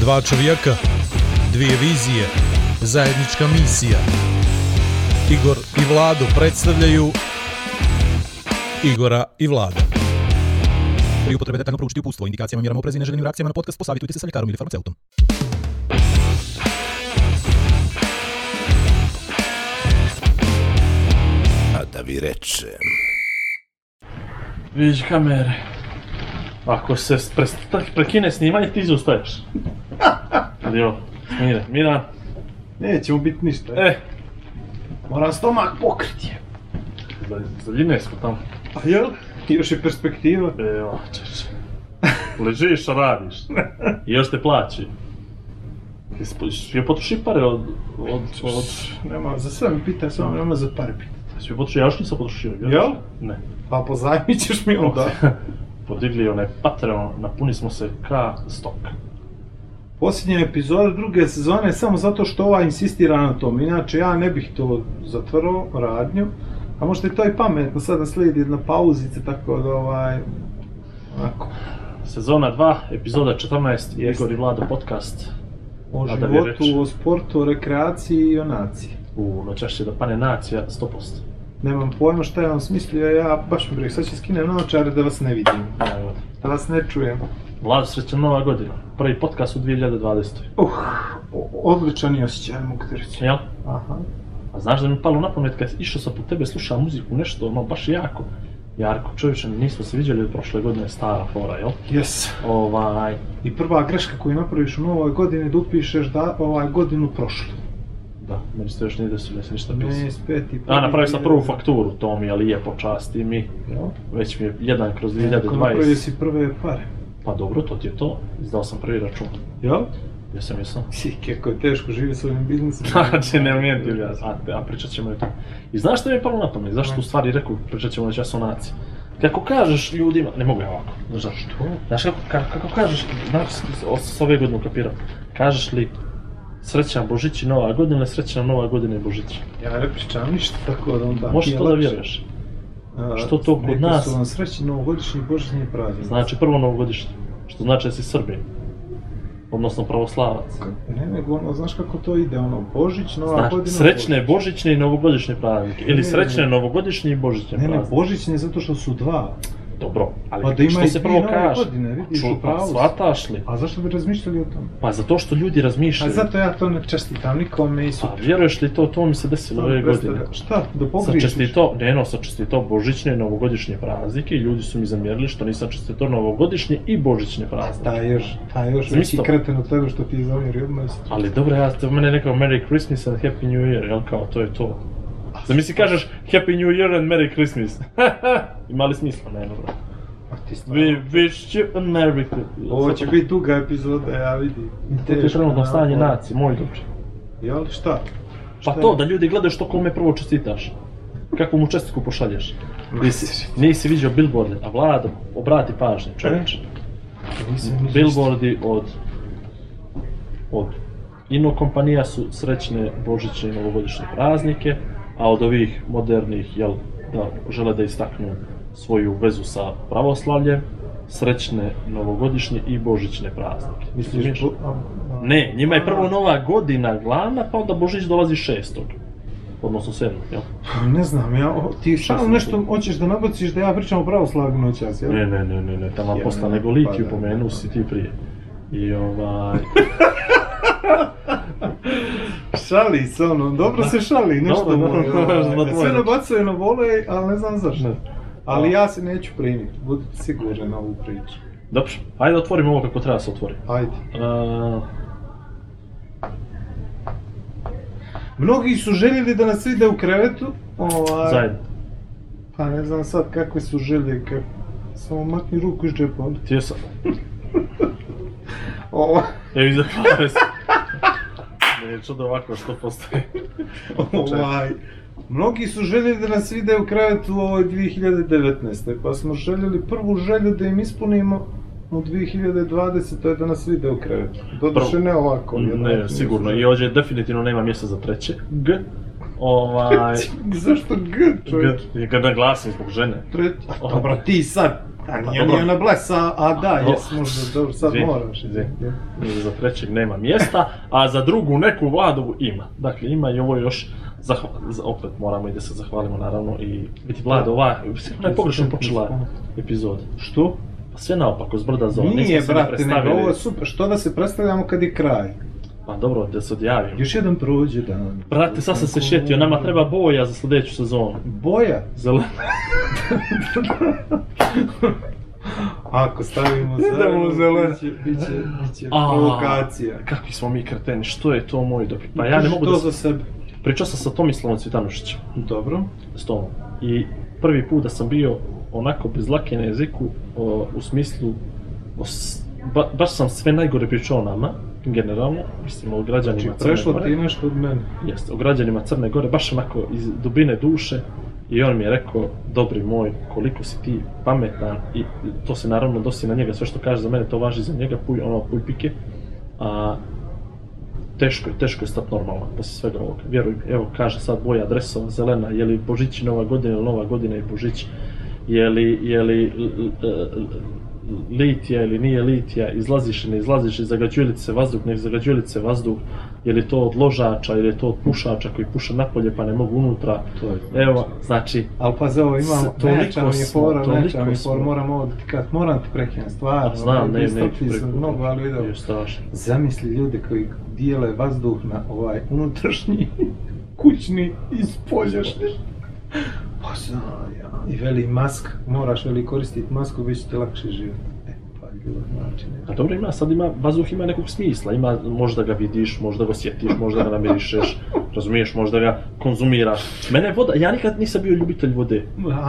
Dva čovjeka, dvije vizije, zajednička misija. Igor i Vlado predstavljaju Igora i Vlada. Pri upotrebe detaljno proučiti upustvo, indikacijama, mjerama oprezi i neželjenim reakcijama na podcast, posavitujte se sa ljekarom ili farmaceutom. A da vi rečem. Vidiš kamere. Ako se prekine snimanje, ti zaustaješ. Jo, mire, Miran. Neće mu biti ništa. E, Moram stomak pokriti. za, za ljine smo tamo. A jel? Još je perspektiva. Evo, čeče. Ležiš, a radiš. I još te plaći. Jesi potroši pare od... od... od... Nema, za sve mi pita, samo nema za pare pita. Jesi potroši, ja još nisam potrošio. Jel? Ne. Pa pozajmit ćeš mi onda. Podigli onaj Patreon, napuni smo se ka stok. Posljednja epizoda druge sezone samo zato što ova insistira na tom. Inače, ja ne bih to zatvrao, radnju. A možda je to i pametno, sada slijedi jedna pauzica, tako da ovaj... Onako, Sezona 2, epizoda 14, Jeste. Igor i Vlado podcast. o životu, o sportu, o rekreaciji i o naciji. U noćas će da pane nacija 100%. Nemam pojma šta je on smislio, ja baš mi briga, sad će skinem naočare da vas ne vidim, Evo. da vas ne čujem. Vlado, srećna nova godina. Prvi podcast u 2020. Uh, odličan je osjećaj, mogu ti reći. Jel? Aha. A znaš da mi je palo na pamet kad išao sam po tebe slušao muziku, nešto ono baš jako. Jarko, čovječe, nismo se viđali od prošle godine, stara fora, jel? Yes. Ovaj, I prva greška koju napraviš u novoj godini da upišeš da ovaj godinu prošlu. Da, meni se još nije desilo, ja se ništa Ne, pisao. speti. A, napravio sam prvu fakturu, to mi je lijepo, časti mi. Jel? Već mi je jedan kroz Ako napravio 2020. si prve pare. Pa dobro, to ti je to. Izdao sam prvi račun. Jel? Jesam, jesam. Si, kako je teško živjeti s ovim biznisom. Znači, ne umijem ti objasniti. A, a pričat ćemo i to. I znaš što mi je palo na pamet? Zašto u stvari rekao, pričat ćemo večeras o naciji? Kako kažeš ljudima, ne mogu ja ovako, znaš zašto? Znaš kako, ka- kako kažeš, znaš, s- ove godine ukapiram, kažeš li srećan Božić i Nova godina srećan Nova godina i Božić? Ja ne pričam ništa, tako da onda... Možeš to da vjeruješ? A, Što to kod nas? su vam srećni novogodišnji i božićni praznik. Znači prvo novogodišnje, što znači da si Srbin, odnosno pravoslavac. Ne, nego ono, znaš kako to ide, ono, Božić, Nova Znaš, godina... srećne Božić. božićne i novogodišnje praznike. Ili Ne, srećne ne. novogodišnje i božićne Ne, ne, praznike. Božićni zato što su dva. Dobro, ali Pa da ima što se prvo kaže? godine, vidiš, Ču- u pravu pa shvataš li? A zašto bi razmišljali o tome? Pa zato što ljudi A razmišljaju. zato ja to ne čestitam nikome i Pa super. vjeruješ li to, to mi se desilo ove godine. Šta, da Sam pogriješiš? čestito, ne no, sam čestito božićne i novogodišnje praznike i ljudi su mi zamjerili što nisam čestito novogodišnje i božićne praznike. Taj još, taj još veći kreten od tebe što ti zamjeri odmah. si- Ali dobro, ja mene nekao Merry Christmas and Happy New Year, jel kao, to je to. Zamisli kažeš Happy New Year and Merry Christmas. Ima li smisla? Ne, dobro. A ti stvarno. We wish you a Merry Christmas. Ovo će biti duga epizoda, ja vidim. To ti je trenutno stanje nacije, moj dobri. Jel, šta? Pa Šta to, je? da ljudi gledaju što kome prvo čestitaš. Kakvu mu čestitku pošalješ. Nisi, nisi vidio billboarde, a Vlado, obrati pažnju, čovječe. Nisam ni Billboardi od... od Ino kompanija su srećne božićne i novogodišnje praznike, a od ovih modernih, jel, da žele da istaknu svoju vezu sa pravoslavljem, srećne novogodišnje i božićne praznike. Misliš, Razumiješ? bo- a- a- Ne, njima je prvo nova godina glavna, pa onda Božić dolazi šestog. Odnosno sedmog, jel? Ne znam, ja, o, ti samo sam nešto hoćeš da nabaciš da ja pričam o pravoslavlju noćas, jel? Ne, ne, ne, ne, ne, tamo Ja, posla ne, nego litiju pa da, pomenuo da. si ti prije. I ovaj... Šali se ono, dobro se šali, nešto Dobro, dobro, ovaj, Sve nabacuje na volej, ali ne znam zašto. Ne. Ali ja se neću primiti, budite sigurni na ovu priču. Dobro, ajde otvorimo ovo kako treba se otvori. Ajde. Uh, Mnogi su željeli da nas vide u krevetu, ovaj, zajedno. pa ne znam sad kakve su želje, kak... samo makni ruku iz džepa. Ti sam. Ovaj, Evo iza pare Ne, čudo ovako što postoji. ovaj, mnogi su željeli da nas vide u krevetu u ovoj 2019. Pa smo željeli prvu želju da im ispunimo u 2020. to je da nas vide u krevetu. Doduše Prvo. ne ovako. jer Ne, sigurno. I ovdje definitivno nema mjesta za treće. G. Ovaj... Zašto G, čovječ? G. I kad naglasim zbog žene. Tre... A, Dobro, ti sad. A Pa nije dobro. mi ona blesa, a da, O. jes, možda, dobro, sad moraš. izvini. Za trećeg nema mjesta, a za drugu neku Vladovu ima. Dakle, ima i ovo još, zahva, za- opet moramo i da se zahvalimo naravno i biti Vlado, ova, ona je pogrešno počela epizod. Što? Pa sve naopako, zbrda nismo Nije, ni brate, nego ovo je super. Što da se predstavljamo kad je kraj? Pa dobro, da se odjavim. Još jedan prođe dan. Brate, sad sam se šetio, nama treba boja za sljedeću sezonu. Boja? Zelena. Ako stavimo Idemo u zeleno. biće, biće, biće A. provokacija. Kakvi smo mi kreteni, što je to moj dopit? Pa ja ne mogu to da... za sebe. Pričao sam sa Tomislavom Cvitanušićem. Dobro. s tobom. I prvi put da sam bio onako bez lake na jeziku, o, u smislu, o ba, baš sam sve najgore pričao nama, generalno, mislim o građanima Znači, Crne prešlo Gore. ti nešto od mene. Jeste, o građanima Crne Gore, baš onako iz dubine duše. I on mi je rekao, dobri moj, koliko si ti pametan i to se naravno dosi na njega, sve što kaže za mene to važi za njega, puj, ono puj pike. A, teško je, teško je stati normalno posle svega ovoga. Vjeruj mi, evo kaže sad boja dresova zelena, je li Božić i Nova godina ili Nova godina i Božić, je li, je li l- l- l- litija ili nije litija, izlaziš ili ne izlaziš, i zagađuje se vazduh, ne zagađuje li se vazduh, je li to od ložača ili je to od pušača koji puša napolje pa ne mogu unutra. To je Evo, znači, Ali pa za ovo imamo, neča mi je fora, neča mi je fora, moram ovo da ti kad, moram ti prekinem stvarno. znam, ne, ne, mnogo, ali vidio. Zamisli ljude koji dijele vazduh na ovaj unutrašnji, kućni i spoljašnji. Pa znam, ja. I veli mask, moraš veli koristiti masku, bit će ti lakše život. E, pa bilo znači ne. A dobro ima, sad ima, vazduh ima nekog smisla, ima, možda ga vidiš, možda ga osjetiš, možda ga namirišeš, razumiješ, možda ga konzumiraš. Mene voda, ja nikad nisam bio ljubitelj vode.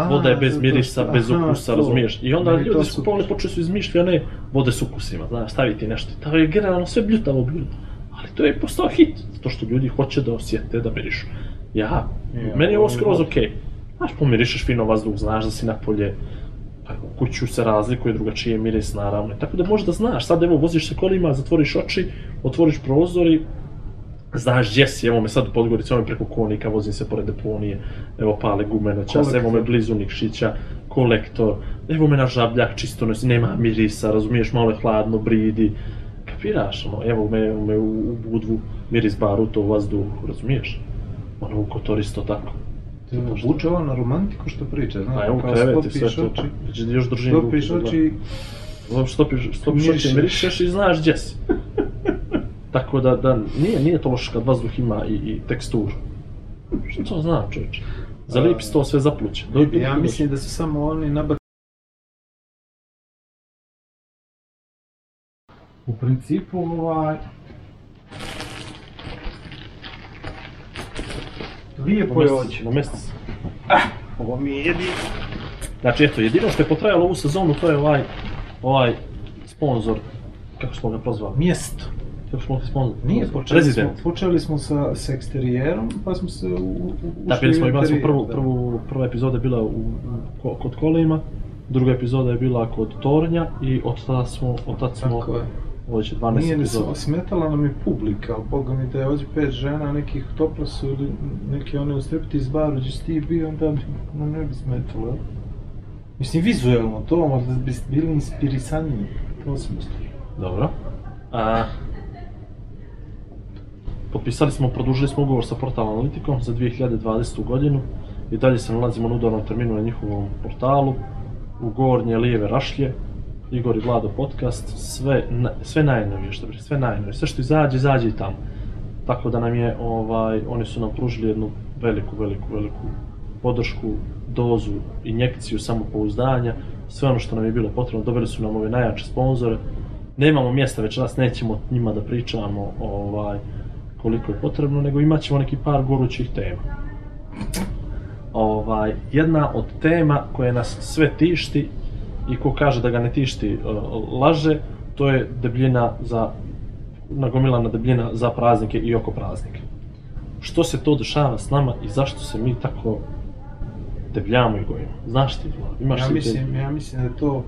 Voda je bez mirisa, bez ukusa, razumiješ? I onda ljudi su pomali počeli su izmišljati one vode s ukusima, znaš, staviti nešto. To je generalno sve bljutavo bilo. Ali to je postao hit, zato što ljudi hoće da osjete, da mirišu. Ja, Ja, meni je ovo skroz okej. Znaš, pomirišeš fino vazduh, znaš da si napolje, pa u kuću se razlikuje drugačije miris naravno. Tako da možda znaš, sad evo voziš se kolima, zatvoriš oči, otvoriš prozor i znaš gdje si, evo me sad u Podgorici, evo me preko konika, vozim se pored deponije, evo pale gume na čas, evo me blizu Nikšića, kolektor, evo me na žabljak čisto nosi, nema mirisa, razumiješ, malo je hladno, bridi, kapiraš, ono, evo me, evo me u, u Budvu, miris baruta u vazduhu, razumiješ? Ono u Kotor isto tako. Vuče ovo na romantiku što priča, znaš, A evo u kao krevet i sve stopiš to, oči, već još držim stopiš ruku, da oči, Zato što stopiš, stopiš oči, Mirišeš. i znaš gdje si. Tako da, da nije, nije to loše kad vazduh ima i, i teksturu. Što znam čovječe? Zalipi se to sve zapluće. Dobi- ja mislim da su samo oni nabacili U principu, ovaj... Lijepo je ovdje. Na mjestu si. Ovo mi je jedino. Znači eto, jedino što je potrajalo ovu sezonu to je ovaj, ovaj sponsor, kako smo ga prozvali? Mjesto. Kako smo ga sponsor? Nije, počeli smo, počeli smo sa, s eksterijerom, pa smo se u, u, ušli Da, bili smo, imali smo prvu, da. prvu, prva epizoda je bila u, u, ko- kod Kolima, druga epizoda je bila kod Tornja i od tada smo, od tada smo, Tako je. Ovo će 12 Nije ni smetala nam je publika, ali boga mi da je ovdje pet žena, nekih topla su ili neke one u striptease baru gdje si ti bio, onda bi, nam ne bi smetalo, jel? Mislim, vizuelno to, možda bi bili inspirisaniji, u tom smislu. Dobro. A, potpisali smo, produžili smo ugovor sa Portal Analitikom za 2020. godinu i dalje se nalazimo na udarnom terminu na njihovom portalu u gornje lijeve rašlje Igor i Vlado podcast, sve, na- sve najnovije što rekli, sve najnovije, sve što izađe, izađe i tamo. Tako da nam je, ovaj, oni su nam pružili jednu veliku, veliku, veliku podršku, dozu, injekciju samopouzdanja, sve ono što nam je bilo potrebno, doveli su nam ove najjače sponzore. Nemamo mjesta večeras, nećemo njima da pričamo ovaj, koliko je potrebno, nego imat ćemo neki par gorućih tema. Ovaj, jedna od tema koja nas sve tišti i ko kaže da ga ne tišti uh, laže, to je debljina za nagomilana debljina za praznike i oko praznika. Što se to dešava s nama i zašto se mi tako debljamo i gojimo? Znaš ti, Vlad, imaš Ja mislim, ja mislim da je to,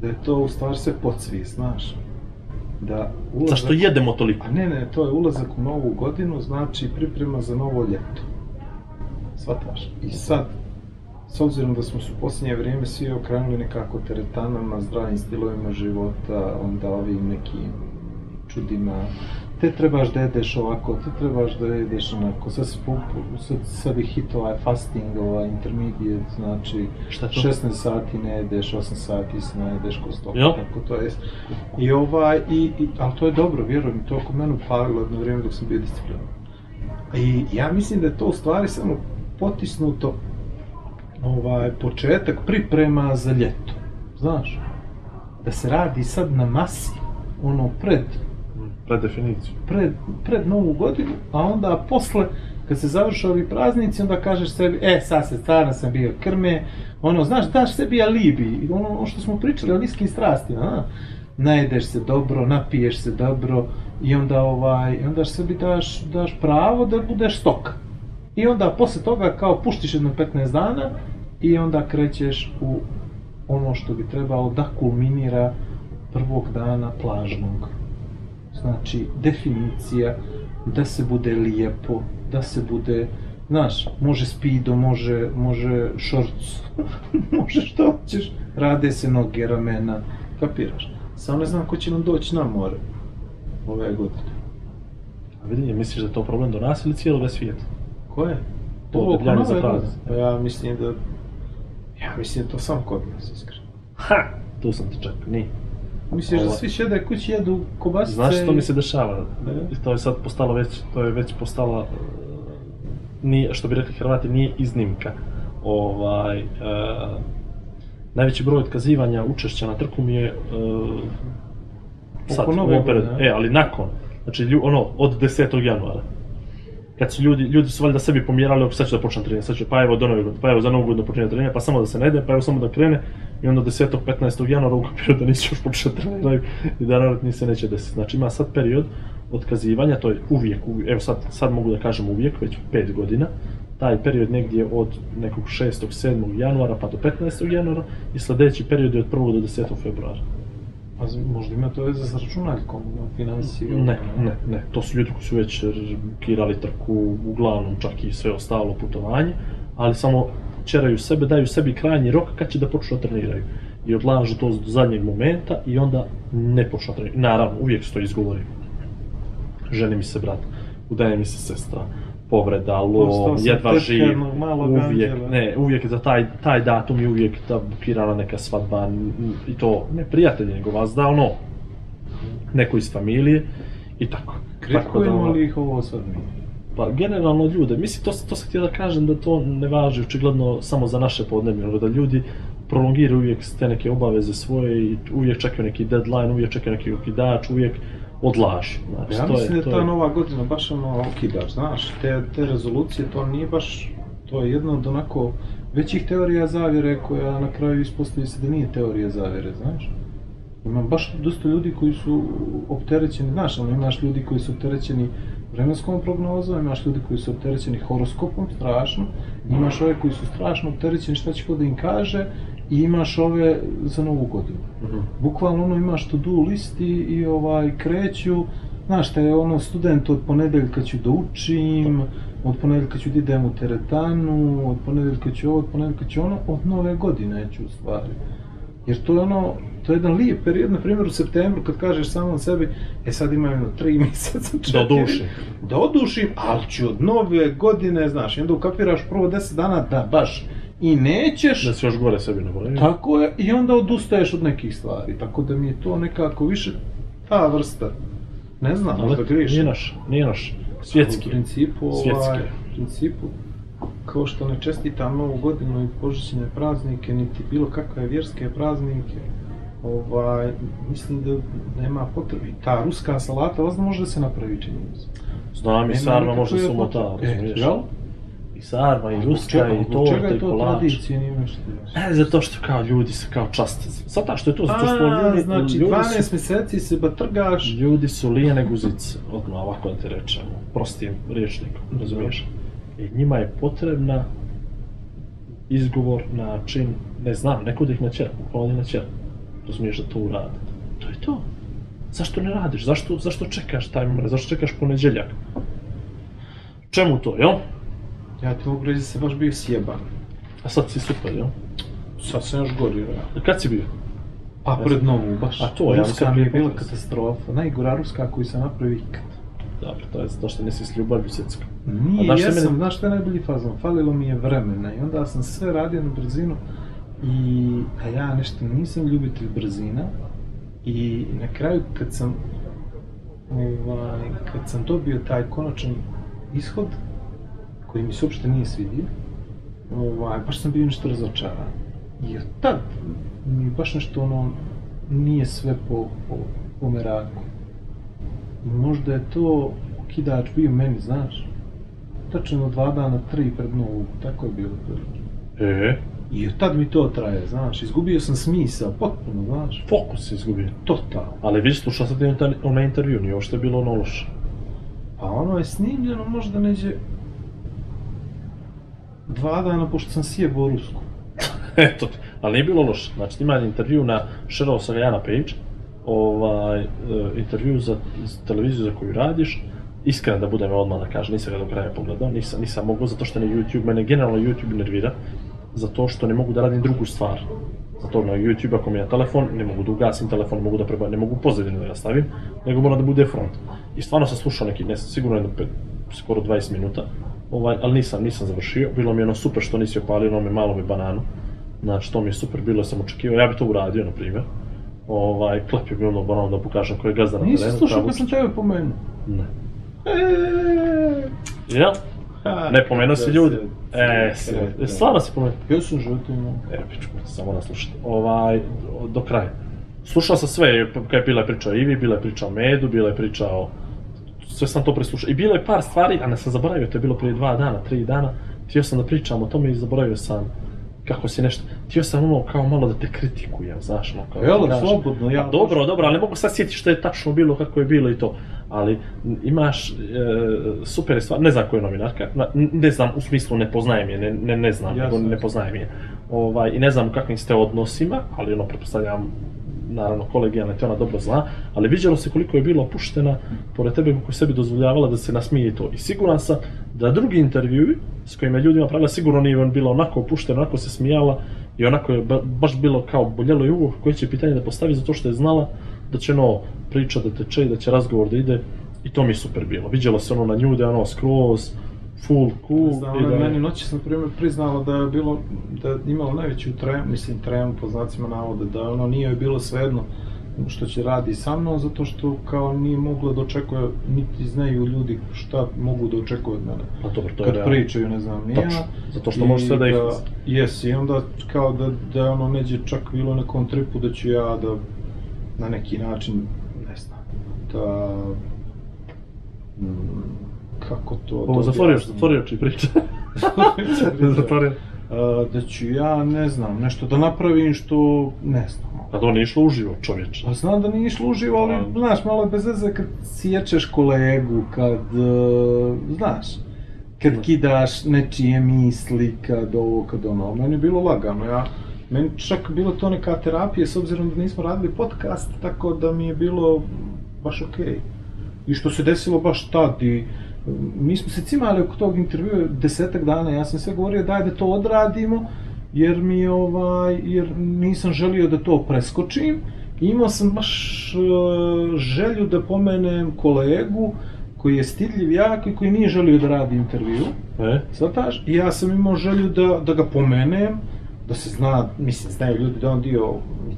da je to u stvari sve podsvijest, znaš. Da ulazak... Zašto jedemo toliko? A ne, ne, to je ulazak u novu godinu, znači priprema za novo ljeto. Svataš? I sad s obzirom da smo se u posljednje vrijeme svi okrenuli nekako teretanama, zdravim stilovima života, onda ovim nekim čudima, te trebaš da jedeš ovako, te trebaš da jedeš onako, sad se popu- sad, sad je hit ovaj fasting, ovaj intermediate, znači Šta je to? 16 sati ne jedeš, 8 sati se ne jedeš ko stoka, Jel? tako to jest. I ovaj, i, i, ali to je dobro, vjerujem, to je kod mene upalilo jedno vrijeme dok sam bio disciplinovan. I ja mislim da je to u stvari samo potisnuto ovaj, početak priprema za ljeto, znaš, da se radi sad na masi, ono pred, Pred definiciju. pred, pred novu godinu, a onda posle, kad se završe ovi praznici, onda kažeš sebi, e, sad se stvarno sam bio krme, ono, znaš, daš sebi alibi, ono, ono što smo pričali o niskim strastima, a? najedeš se dobro, napiješ se dobro, i onda, ovaj, onda sebi daš, daš pravo da budeš stoka. I onda posle toga kao puštiš jedno 15 dana i onda krećeš u ono što bi trebalo da kulminira prvog dana plažnog. Znači, definicija da se bude lijepo, da se bude, znaš, može spido, može, može šorc, može što hoćeš, rade se noge, ramena, kapiraš. Samo ne znam ko će nam doći na more ove godine. A vidi, misliš da je to problem do nas ili cijelog svijeta? Ko je? To Ovo, debljanje oko za godine? Pa ja mislim da... Ja mislim da je to samo kod nas, iskreno. Ha! Tu sam te čekao, nije. Misliš da Ova- svi sjede kući jedu kobasice? Znaš što mi se dešava? I to je sad postalo već, to je već postala, e, nije, što bi rekli Hrvati, nije iznimka. Ovaj, e, najveći broj otkazivanja učešća na trku mi je e, sad, u a? E, ali nakon, znači ono, od 10. januara. Kad su ljudi, ljudi su valjda sebi pomjerali, ok, sad ću da počnem trenirati, sad ću, pa evo do nove godine, pa evo za novu godinu počinjem trenirati, pa samo da se ne ide, pa evo samo da krene, i onda 10. 15. januara ukapiraju da nisi još počeo trenirati i da naravno ni se neće desiti. Znači ima sad period otkazivanja, to je uvijek, uvijek evo sad, sad mogu da kažem uvijek, već 5 godina, taj period negdje od nekog 6. 7. januara pa do 15. januara i sljedeći period je od 1. do 10. februara. Pa z- možda ima to veze s računaljkom, no, financije. Ne, ne, ne. To su ljudi koji su već kirali trku, uglavnom čak i sve ostalo putovanje, ali samo čeraju sebe, daju sebi krajnji rok kad će da počnu da treniraju. I odlažu to do zadnjeg momenta i onda ne počnu da treniraju. Naravno, uvijek su to izgovori. Ženi mi se brat, udaje mi se sestra, povreda, sam jedva živ, uvijek, ne, uvijek za taj, taj datum je uvijek ta bukirana neka svadba i to, ne prijatelj nego vas da ono, neko iz familije i tako. Da, Kritikujemo li ih ovo sad mi? Pa generalno ljude, mislim to, to sam htio da kažem da to ne važi očigledno samo za naše podneblje, nego da ljudi prolongiraju uvijek te neke obaveze svoje i uvijek čekaju neki deadline, uvijek čekaju neki okidač, uvijek odlažu. Znači, Ja to mislim da je, je to ta je, nova godina baš ono okidač, znaš, te, te rezolucije, to nije baš, to je jedna od onako većih teorija zavjere koja na kraju ispostavi se da nije teorija zavjere, znaš. Ima baš dosta ljudi koji su opterećeni, znaš, ono, imaš ljudi koji su opterećeni vremenskom prognozom, imaš ljudi koji su opterećeni horoskopom, strašno, imaš ove koji su strašno opterećeni šta će ko da im kaže, i imaš ove za novu godinu. Mhm. Bukvalno ono imaš to do listi i ovaj kreću, znaš šta je ono student od ponedeljka ću da učim, od ponedeljka ću da idem u teretanu, od ponedeljka ću ovo, od ponedeljka ću ono, od nove godine ću u stvari. Jer to je ono, to je jedan lijep period, na primjer u septembru kad kažeš samo sebi, e sad imam jedno tri mjeseca, četiri, Da odušim. da odušim, ali ću od nove godine, znaš, i onda ukapiraš prvo deset dana da baš i nećeš, da se još gore sebi naboravio. tako je, i onda odustaješ od nekih stvari, tako da mi je to nekako više ta vrsta. Ne znam, možda Ali griješim. nije naš, nije naš, svjetski. U principu, ovaj, Svjetski. u principu, kao što ne čestitam novu godinu i božićne praznike, niti bilo kakve vjerske praznike, ovaj, mislim da nema potrebe. Ta ruska salata, vas može da se napravi, čini mi se. Znam i sarma može sumota, potrebe. razumiješ? E, jel? I sarma, i ruska, i zbog čega je to tradicija, nije. E, zato što kao ljudi su kao čast. Zato što je to, zato što ljudi, znači ljudi 12 su, mjeseci se batrgaš, ljudi su lijene guzice, odmah ovako da ti rečemo, prostim riječnikom, razumiješ? I njima je potrebna izgovor, način, ne znam, neko da ih natjera, bukvalno da ih natjera. Razumiješ da to urade. To je to. Zašto ne radiš? Zašto, zašto čekaš taj? Zašto čekaš ponedjeljak? Čemu to, jel? Ja ti mogu reći da se baš bio sjeban. A sad si super, jel? Sad sam još gori, ja. Kad si bio? Pa pred novu baš. A to, ja mislim mi je bila katastrofa. Najgora ruska koju sam napravio ikad. Dobro, to je zato što nisi s ljubavlju secka. Nije, A jesam, meni- znaš šta je najbolji fazon? Falilo mi je vremena i onda sam sve radio na brzinu i, a ja nešto nisam ljubitelj brzina i na kraju kad sam ovaj, kad sam dobio taj konačan ishod koji mi se uopšte nije svidio ovaj, baš sam bio nešto razočaran jer tad mi baš nešto ono nije sve po, po, po meraku I možda je to kidač bio meni, znaš. Tačno dva dana, tri pred novu, tako je bilo. E, I od tad mi to traje, znaš. Izgubio sam smisao, potpuno, znaš. fokus si izgubio. Totalno. Ali vidiš, slušao sam ti onaj- intervju, nije uopšte bilo ono loše. Pa ono je snimljeno možda neđe dva dana pošto sam sjebao rusku. Eto, ali nije bilo loše. Znači, ima intervju na Šerao Sagajana page, ovaj, e, intervju za, za televiziju za koju radiš, iskren da budem odmah da kažem, nisam ga do kraja pogledao, nisam, nisam mogao zato što ne YouTube, mene generalno YouTube nervira, zato što ne mogu da radim drugu stvar. Zato na YouTube ako mi je telefon, ne mogu da ugasim telefon, ne mogu da preba, ne mogu pozadinu da ga stavim, nego mora da bude front. I stvarno sam slušao neki, ne sigurno jedno pet, skoro 20 minuta, ovaj, ali nisam, nisam završio. Bilo mi je ono super što nisi opalio, ono me malo mi bananu. Znači, to mi je super bilo, sam očekivao, ja bi to uradio, na primjer. Ovaj, klepio bi ono banano da pokažem ko je gazda na Nisi terenu. slušao kao kad sam tebe pomenuo? Ne. Eee, Jel? Ne pomenuo si ljudi. E, si, deset. stvarno si pomenuo. Ja sam životinja. E, pičku, samo da slušati. Ovaj, do kraja. Slušao sam sve, kad je bila priča o Ivi, bila je priča o Medu, bila je priča o... Sve sam to preslušao. I bilo je par stvari, a ne sam zaboravio, to je bilo prije dva dana, tri dana. Htio sam da pričam o tome i zaboravio sam kako si nešto... Htio sam ono kao malo da te kritikujem, znaš, ono kao... Jel, da slobodno, ja dobro, dobro, ali ne mogu sad sjetiti što je tačno bilo, kako je bilo i to. Ali imaš e, super stvar, ne znam koja je novinarka, ne znam, u smislu ne poznajem je, ne, ne, ne znam, Jasno, nego ne poznajem je. Ovaj, I ne znam u kakvim ste odnosima, ali ono, pretpostavljam, naravno, kolegijalno te ona dobro zna, ali viđalo se koliko je bilo opuštena pored tebe kako sebi dozvoljavala da se nasmije to. I siguran sam da drugi intervjui s kojima je ljudima pravila, sigurno nije bila onako opuštena, onako se smijala i onako je ba- baš bilo kao boljelo i uvo koje će pitanje da postavi zato što je znala da će ono priča da teče i da će razgovor da ide i to mi je super bilo. Viđalo se ono na nju je ono skroz full cool Znam, i ona da meni noći sam primjer priznala da je bilo, da je imala najveću tremu, mislim tremu po znacima navoda, da ono nije joj bilo svejedno što će radi sa mnom, zato što kao nije mogla da očekuje, niti znaju ljudi šta mogu da očekuju od mene. Pa dobro, to je Kad realno. pričaju, ne znam, ni ja. Točno, zato što možeš sve da ih- Jes, i onda kao da, da je ono neđe čak bilo na nekom tripu da ću ja da na neki način, ne znam, da... mm, kako to... Ovo, da zatvorio, zatvorio oči i priča. zatvorio. A, da ću ja, ne znam, nešto da napravim što, ne znam. Pa to nije išlo uživo, čovječe. Pa znam da nije išlo uživo, ali, Pa- znaš, malo je bez veze kad sječeš kolegu, kad, e, znaš, kad kidaš nečije misli, kad ovo, kad ono, meni je bilo lagano, ja, meni čak bilo to neka terapija, s obzirom da nismo radili podcast, tako da mi je bilo baš okej. I što se desilo baš tad i mi smo se cimali oko tog intervjua desetak dana, ja sam sve govorio daj da to odradimo, jer mi ovaj, jer nisam želio da to preskočim. Imao sam baš e, želju da pomenem kolegu koji je stidljiv jak i koji nije želio da radi intervju. E? Svataš? I ja sam imao želju da, da ga pomenem, da se zna, mislim, znaju ljudi da on dio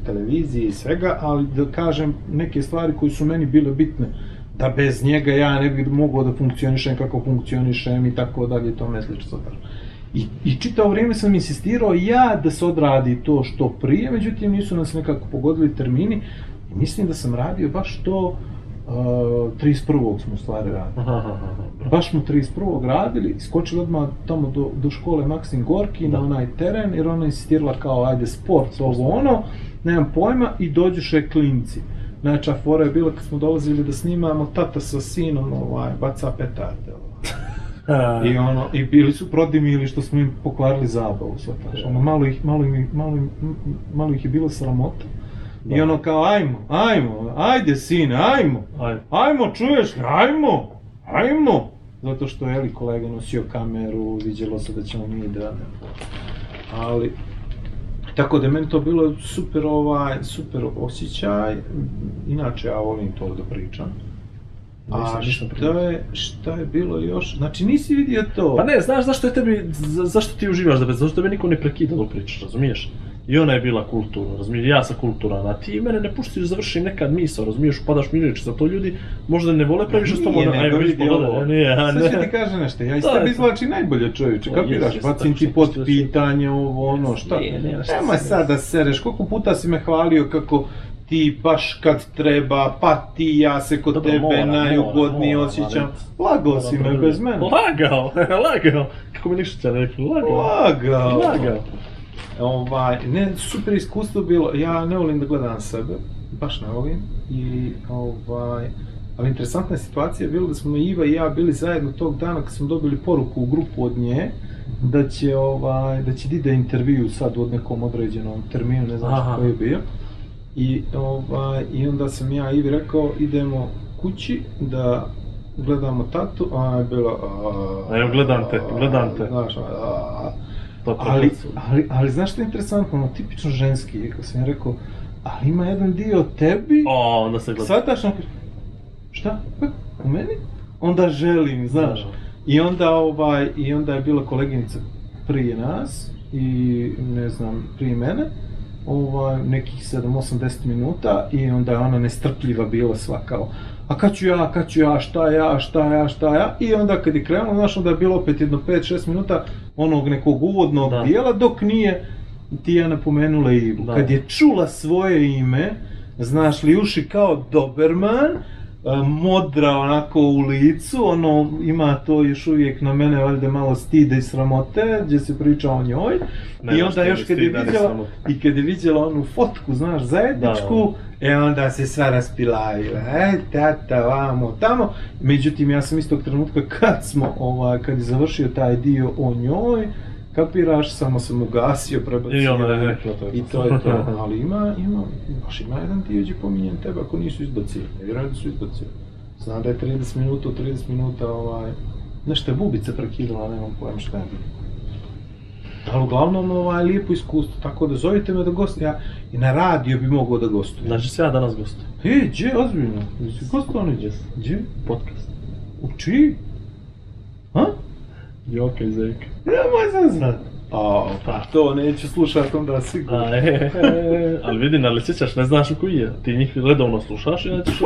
televizije i svega, ali da kažem neke stvari koje su meni bile bitne, da bez njega ja ne bih mogao da funkcionišem kako funkcionišem i tako dalje, i tome slično. I, I čitavo vrijeme sam insistirao ja da se odradi to što prije, međutim nisu nas nekako pogodili termini i mislim da sam radio baš to uh, 31. smo u stvari radili. Aha, aha, aha. Baš smo 31. radili, skočili odmah tamo do, do škole Maksim Gorki Da. na onaj teren, jer ona insistirala kao ajde sport, ovo ono, nemam pojma, i dođuše klinci. Najjača fora je bila kad smo dolazili da snimamo tata sa sinom, ovaj, baca petarde. ovaj. I ono, i bili su prodimili što smo im pokvarili zabavu, shvataš. Ono, malo ih, malo ih, malo, ih- malo ih je bilo sramota. I Da. ono kao, ajmo, ajmo, ajde sine, ajmo, ajmo, čuješ li, ajmo, ajmo. Zato što je li kolega nosio kameru, vidjelo se da ćemo mi da... ali tako da meni to bilo super ovaj, super osjećaj, inače ja volim to da pričam. Nisam A šta je, šta je bilo još? Znači nisi vidio to? Pa ne, znaš zašto je tebi, za- zašto ti uživaš da zašto tebe niko ne prekida dok pričaš, razumiješ? I ona je bila kulturna, razumiješ, ja sam kulturan, a ti mene ne puštiš da završim nekad misao, razumiješ, upadaš mi za to ljudi možda ne vole previše s tobom, nego vidi ovo. nije, a Sad ću ti ne. kažem nešto, ja iz je tebe to. izvlačim najbolje čovječe, kapiraš, bacim tako ti pod pitanje, ovo, ono, šta? Nema Nemoj sad da sereš, koliko puta si me hvalio kako ti baš kad treba, pa ti ja se kod Dobro, tebe moram, najugodnije moram, osjećam. Lagao si me bez mene. Lagao, lagao, kako mi ništa rekli, lagao. Lagao. Lagao. Ovaj, ne, super iskustvo bilo, ja ne volim da gledam sebe, baš ne volim, i ovaj, ali interesantna situacija je bila da smo Iva i ja bili zajedno tog dana kad smo dobili poruku u grupu od nje, da će, ovaj, da će da ide intervju sad u nekom određenom terminu, ne znam koji je bio. I, ovaj, I onda sam ja Ivi rekao, idemo kući da gledamo tatu, a ona je bila... a, Evo, gledam te, gledam te. Znaš, a, To ali, ali, ali znaš što je interesantno, ono, tipično ženski, kako sam ja rekao, ali ima jedan dio tebi, O, onda se gleda. shvataš, on kaže, šta, Pa, u meni? Onda želim, znaš. Da. I onda, ovaj, I onda je bila koleginica prije nas, i ne znam, prije mene, ovaj, nekih 7-8-10 minuta, i onda je ona nestrpljiva bila sva kao, a kad ću ja, kad ću ja, šta ja, šta ja, šta ja, i onda kad je krenulo, znaš, onda je bilo opet jedno 5-6 minuta onog nekog uvodnog Da. dijela, dok nije Tijana pomenula Ivu. Da. Kad je čula svoje ime, znaš li, uši kao Doberman, modra onako u licu, ono, ima to još uvijek na mene valjda malo stide i sramote, gdje se priča o njoj. Ne, I onda još kad je vidjela, i kad je vidjela onu fotku, znaš, zajedničku, e onda se sva raspilajila, e, tata, vamo, tamo. Međutim, ja sam istog trenutka kad smo, ovaj, kad je završio taj dio o njoj, kapiraš, samo sam ugasio, prebacio. I ona je rekla to je I to. je to, ali ima, ima, baš ima jedan dio gdje pominjem tebe ako nisu izbacili, ne vjerujem da su izbacili. Znam da je 30 minuta, u 30 minuta, ovaj, nešto je bubica prekidala, nemam pojma šta je bilo. Ali uglavnom, ovaj, lijepo iskustvo, tako da zovite me da gostujem, ja i na radio bi mogao da gostujem. Znači se ja danas gostujem. E, gdje, ozbiljno, jesi gostovao neđe? Gdje? Podcast. U čiji? A? Joka i Zeka. Nemoj zazvat. A, pa to neću slušat onda sigurno. A, e, e, ali vidi, ali sjećaš, ne znaš u koji je. Ti njih redovno slušaš i ja ćeš...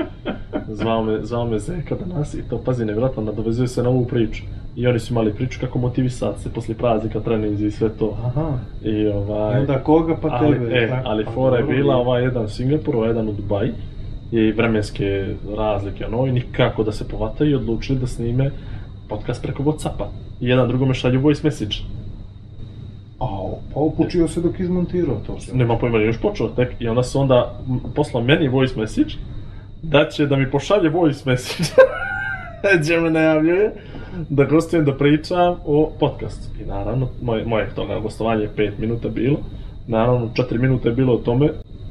zvao me, zvao me Zeka danas i to, pazi, nevjerojatno, nadovezuje se na ovu priču. I oni su imali priču kako motivisati se poslije praznika, treninzi i sve to. Aha. I ovaj... Onda koga pa ali, tebe. E, tako? ali Pa fora je bila ovaj jedan u Singapuru, ovaj jedan u Dubaji. I vremenske razlike, ono, i nikako da se povataju i odlučili da snime podcast preko Whatsappa. I jedan drugome šalju voice message. Au, pa upučio se dok izmontirao to sve. Nema pojma, nije još počeo tek. I onda su onda poslao meni voice message da će da mi pošalje voice message gdje me najavljuje da gostujem da pričam o podcastu. I naravno, moje, moje toga gostovanje je 5 minuta bilo. Naravno, 4 minuta je bilo o tome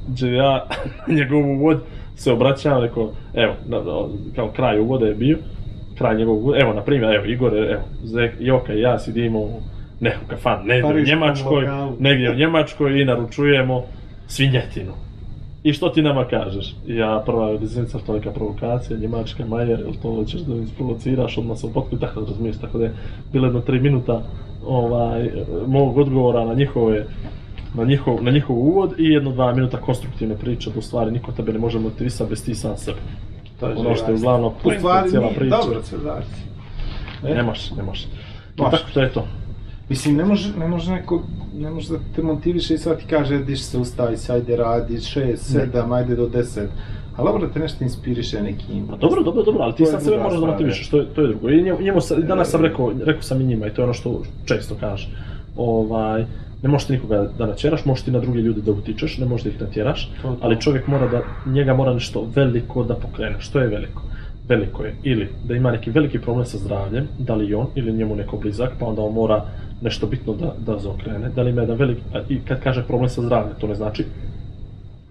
gdje ja njegov uvod se obraćam, rekao, evo, kao kraj uvoda je bio, kraj njegovog evo, na primjer, evo, Igor, evo, Zek, Joka i ja sidimo u neku kafan, negdje u Njemačkoj, lokalu. negdje u Njemačkoj i naručujemo svinjetinu. I što ti nama kažeš? Ja prva rezidenca, to je provokacija, Njemačka, Majer, jel to hoćeš da mi isprovociraš, odmah potpuno i tako da razumiješ, tako da je bilo jedno tri minuta ovaj, mog odgovora na njihove na njihov, na njihov uvod i jedno dva minuta konstruktivne priče, da u stvari niko tebe ne može motivisati bez ti sam sebe. To je ono što je uglavnom U stvari cijela nije, priča. dobro se daći. E, Ne može, ne može. I Može. tako to je to. Mislim, ne može, ne može neko, ne može da te motiviše i sad ti kaže, diš se ustavi, se, ajde radi, šest, sedam, ajde do deset. Ali dobro da te nešto inspiriše neki Pa dobro, dobro, dobro, ali ti sad sebe moraš da motivišeš, to je, to je drugo. I njemu, njemu sa- danas sam rekao, rekao sam i njima i to je ono što često kaže. Ovaj, ne možeš ti nikoga da natjeraš, možeš ti na druge ljude da utičeš, ne možeš da ih natjeraš, ali čovjek mora da, njega mora nešto veliko da pokrene. Što je veliko? Veliko je ili da ima neki veliki problem sa zdravljem, da li on ili njemu neko blizak, pa onda on mora nešto bitno da, da zaokrene, da li ima jedan veliki, i kad kaže problem sa zdravljem, to ne znači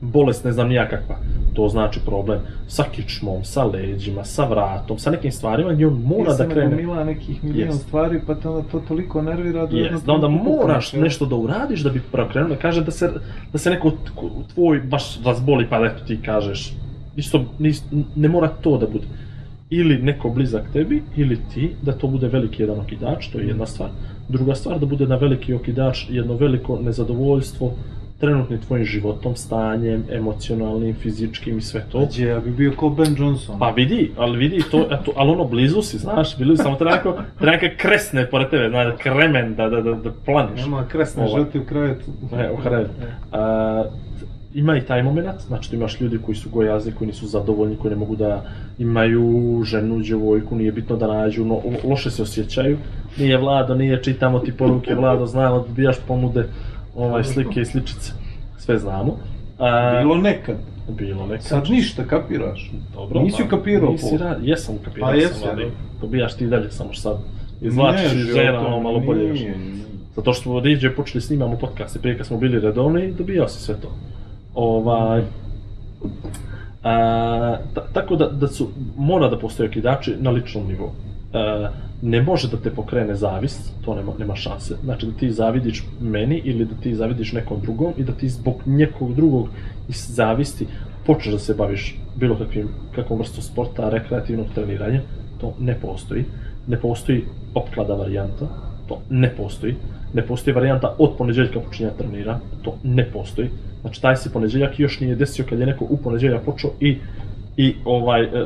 bolest ne znam nija kakva. To znači problem sa kičmom, sa leđima, sa vratom, sa nekim stvarima gdje on mora da krene. Mila nekih milion Jest. stvari, pa te onda to toliko nervira da... Jest, da onda moraš nešto da uradiš da bi preokrenuo, da kaže da se, da se neko tvoj baš razboli pa da ti kažeš, isto nis, ne mora to da bude. Ili neko blizak tebi, ili ti, da to bude veliki jedan okidač, to je jedna stvar. Druga stvar, da bude na veliki okidač jedno veliko nezadovoljstvo trenutnim tvojim životom, stanjem, emocionalnim, fizičkim i sve to. Gdje, ja bi bio ko Ben Johnson. Pa vidi, ali vidi to, eto, ali ono blizu si, znaš, blizu, samo treba neko, treba neka kresne pored tebe, znaš, kremen da, da, da, da planiš. Nema kresne Ovaj. žrti u krevetu. Ne, u Hredu. A, ima i taj moment, znači tu imaš ljudi koji su gojazni, koji nisu zadovoljni, koji ne mogu da imaju ženu, djevojku, nije bitno da nađu, no, lo- loše se osjećaju. Nije Vlado, nije čitamo ti poruke, Vlado, znamo, dobijaš ponude, ovaj, slike i sličice, sve znamo. A, Bilo nekad. bilo nekad. Sad ništa, kapiraš. Dobro, Nisi pa, ukapirao Nisi ra... Jesam ukapirao Pa sam, jesi, ali dobijaš ti i dalje, samo što sad izvlačiš iz žena, ono malo bolje još. Zato što smo rijeđe počeli snimamo podcaste prije kad smo bili redovni, dobijao si sve to. Ovaj, a, ta- tako da, da su, mora da postoje okidači na ličnom nivou. E, ne može da te pokrene zavist, to nema, nema šanse. Znači da ti zavidiš meni ili da ti zavidiš nekom drugom i da ti zbog nekog drugog iz zavisti počneš da se baviš bilo kakvim, kakvom vrstom sporta, rekreativnog treniranja, to ne postoji. Ne postoji opklada varijanta, to ne postoji. Ne postoji varijanta od poneđeljka počinja trenira, to ne postoji. Znači taj se poneđeljak još nije desio kad je neko u poneđeljak počeo i i ovaj e, e, e,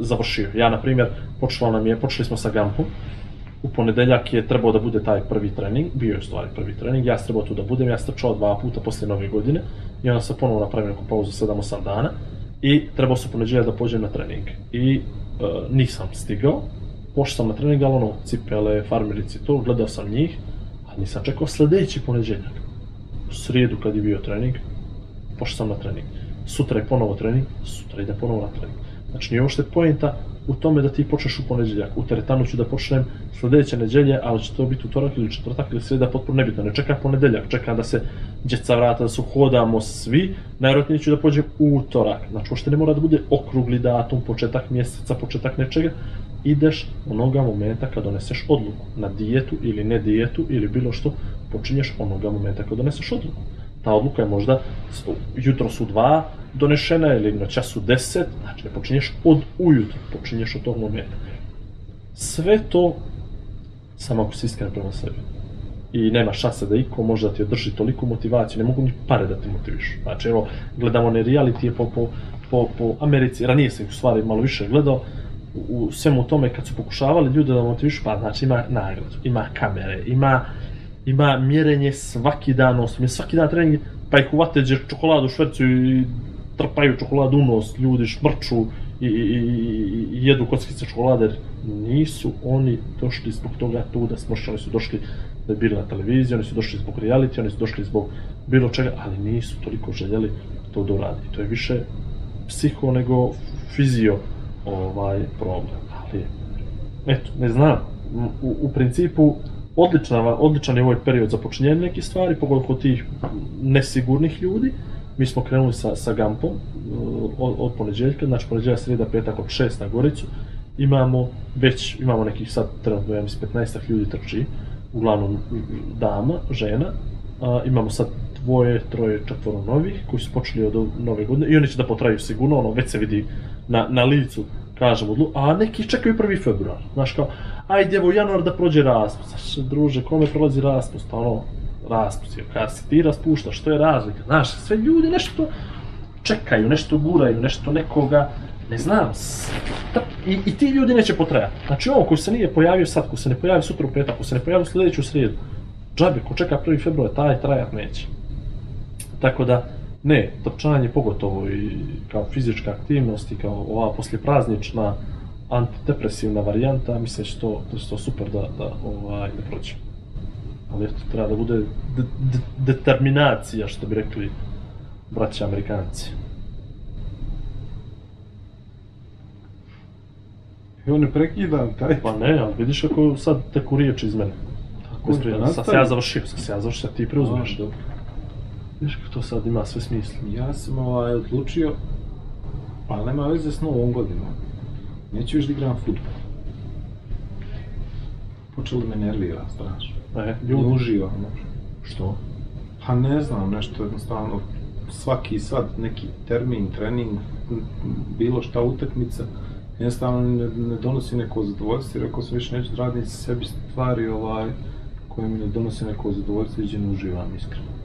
završio. Ja na primjer počelo nam je počeli smo sa gampom. U ponedeljak je trebao da bude taj prvi trening, bio je stvari prvi trening, ja sam trebao tu da budem, ja sam trčao dva puta posle nove godine i onda sam ponovo napravio neku pauzu 7-8 dana i trebao u ponedeljak da pođem na trening i e, nisam stigao, pošao sam na trening, ali ono, cipele, farmerici, to, gledao sam njih, a nisam čekao sledeći ponedeljak. U srijedu kad je bio trening, pošao sam na trening. Sutra je ponovo trening, sutra ide ponovo na trening. Znači nije uopšte poenta u tome da ti počneš u ponedjeljak. U teretanu ću da počnem sledeće neđelje, ali će to biti utorak ili četvrtak ili sreda, potpuno nebitno. Ne čeka ponedeljak, čeka da se djeca vrata, da se uhodamo svi. Najvjerojatnije ću da pođem u utorak. Znači uopšte ne mora da bude okrugli datum, početak mjeseca, početak nečega. Ideš onoga momenta kad doneseš odluku. Na dijetu ili ne dijetu ili bilo što, počinješ onoga momenta kad doneseš odluku ta odluka je možda jutro su dva donešena ili noćas su deset, znači ne počinješ od ujutro, počinješ od tog momenta. Sve to samo ako si iskren prema sebi. I nema šanse da iko može da ti održi toliku motivaciju, ne mogu ni pare da te motiviš. Znači evo, gledamo one realitije po, po, po, po Americi, ranije sam u stvari malo više gledao, u svemu tome kad su pokušavali ljude da motivišu, pa znači ima nagradu, ima kamere, ima ima mjerenje svaki dan nos, ima svaki dan trening, pa ih uvate gdje čokoladu švercu i trpaju čokoladu u nos, ljudi šmrču i, i, i, i- jedu kockice čokolade, jer nisu oni došli zbog toga tu da smrše, oni su došli da bi bili na televiziji, oni su došli zbog reality, oni su došli zbog bilo čega, ali nisu toliko željeli to da uradi. To je više psiho nego fizio ovaj problem. Ali, eto, ne znam, u, u principu odlična, odličan je ovaj period za počinjenje nekih stvari, pogotovo tih nesigurnih ljudi. Mi smo krenuli sa, sa Gampom uh, od, od poneđeljka, znači poneđeljak, sreda, petak od 6 na Goricu. Imamo već, imamo nekih sad trenutno, ja mislim, 15 ljudi trči, uglavnom dama, žena. A, imamo sad dvoje, troje, četvoro novih koji su počeli od ov- nove godine i oni će da potraju sigurno, ono već se vidi na, na licu kažem odlu, a neki čekaju prvi februar. Znaš kao, ajde evo januar da prođe raspust. Znaš, druže, kome prolazi raspust? Ono, raspust je, kad se ti raspuštaš, što je razlika? Znaš, sve ljudi nešto čekaju, nešto guraju, nešto nekoga, ne znam, ta- i, i ti ljudi neće potrajati. Znači on koji se nije pojavio sad, ko se ne pojavi sutra u petak, ko se ne pojavi u sljedeću srijedu, džabe, ko čeka prvi februar, taj trajat neće. Tako da, ne, trčanje pogotovo i kao fizička aktivnost i kao ova poslijepraznična antidepresivna varijanta, mislim da će to, da će to super da, da ovaj, ne prođe. Ali eto, treba da bude de, de, determinacija, što bi rekli braći Amerikanci. Evo ne prekidam taj. Pa ne, ali vidiš kako sad teku riječi iz mene. Tako Bez prije, sad se ja završio, sad se ja završio, sad ti preuzmeš. A, dobro. Viš to sad ima sve smisla. Ja sam ovaj, odlučio, ali nema veze s novom godinom. Neću još da igram futbol. Počelo da me nervira strašno. E, Ne ljudi, uživam. što? Pa ne znam, nešto jednostavno, svaki sad neki termin, trening, bilo šta utakmica, jednostavno ne, ne donosi neko zadovoljstvo, rekao sam više neću da radim sebi stvari ovaj, koje mi ne donose neko zadovoljstvo i ne uživam iskreno.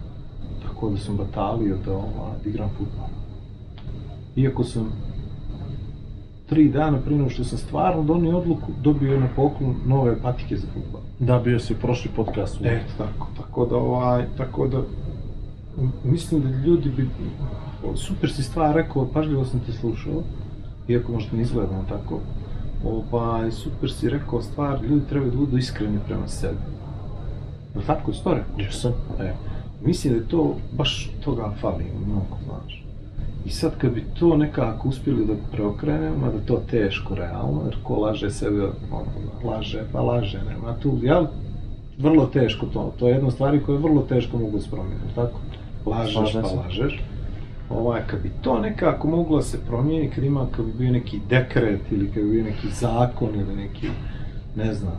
Tako da sam batalio da, ovaj, da igram futbol. Iako sam tri dana prije nego što sam stvarno donio odluku, dobio na poklon nove patike za futbol. Da, bio si u prošli podcast. Eto tako, tako da ovaj, tako da mislim da ljudi bi, super si stvar rekao, pažljivo sam te slušao, iako možda ne izgledam tako, ovaj, super si rekao stvar, ljudi trebaju da budu iskreni prema sebi. Jel tako je to rekao? Jesam. E, mislim da je to, baš toga fali mnogo, znaš. I sad kad bi to nekako uspjeli da preokrenemo, mada to teško realno, jer ko laže sebe, ono, laže, pa laže, nema tu, jel? Vrlo teško to, to je jedna od stvari koje vrlo teško mogu da jel tako? Lažeš, Slažem pa se. lažeš. Ovaj, kad bi to nekako moglo da se promijeni, kad ima, kad bi bio neki dekret ili kad bi bio neki zakon ili neki, ne znam,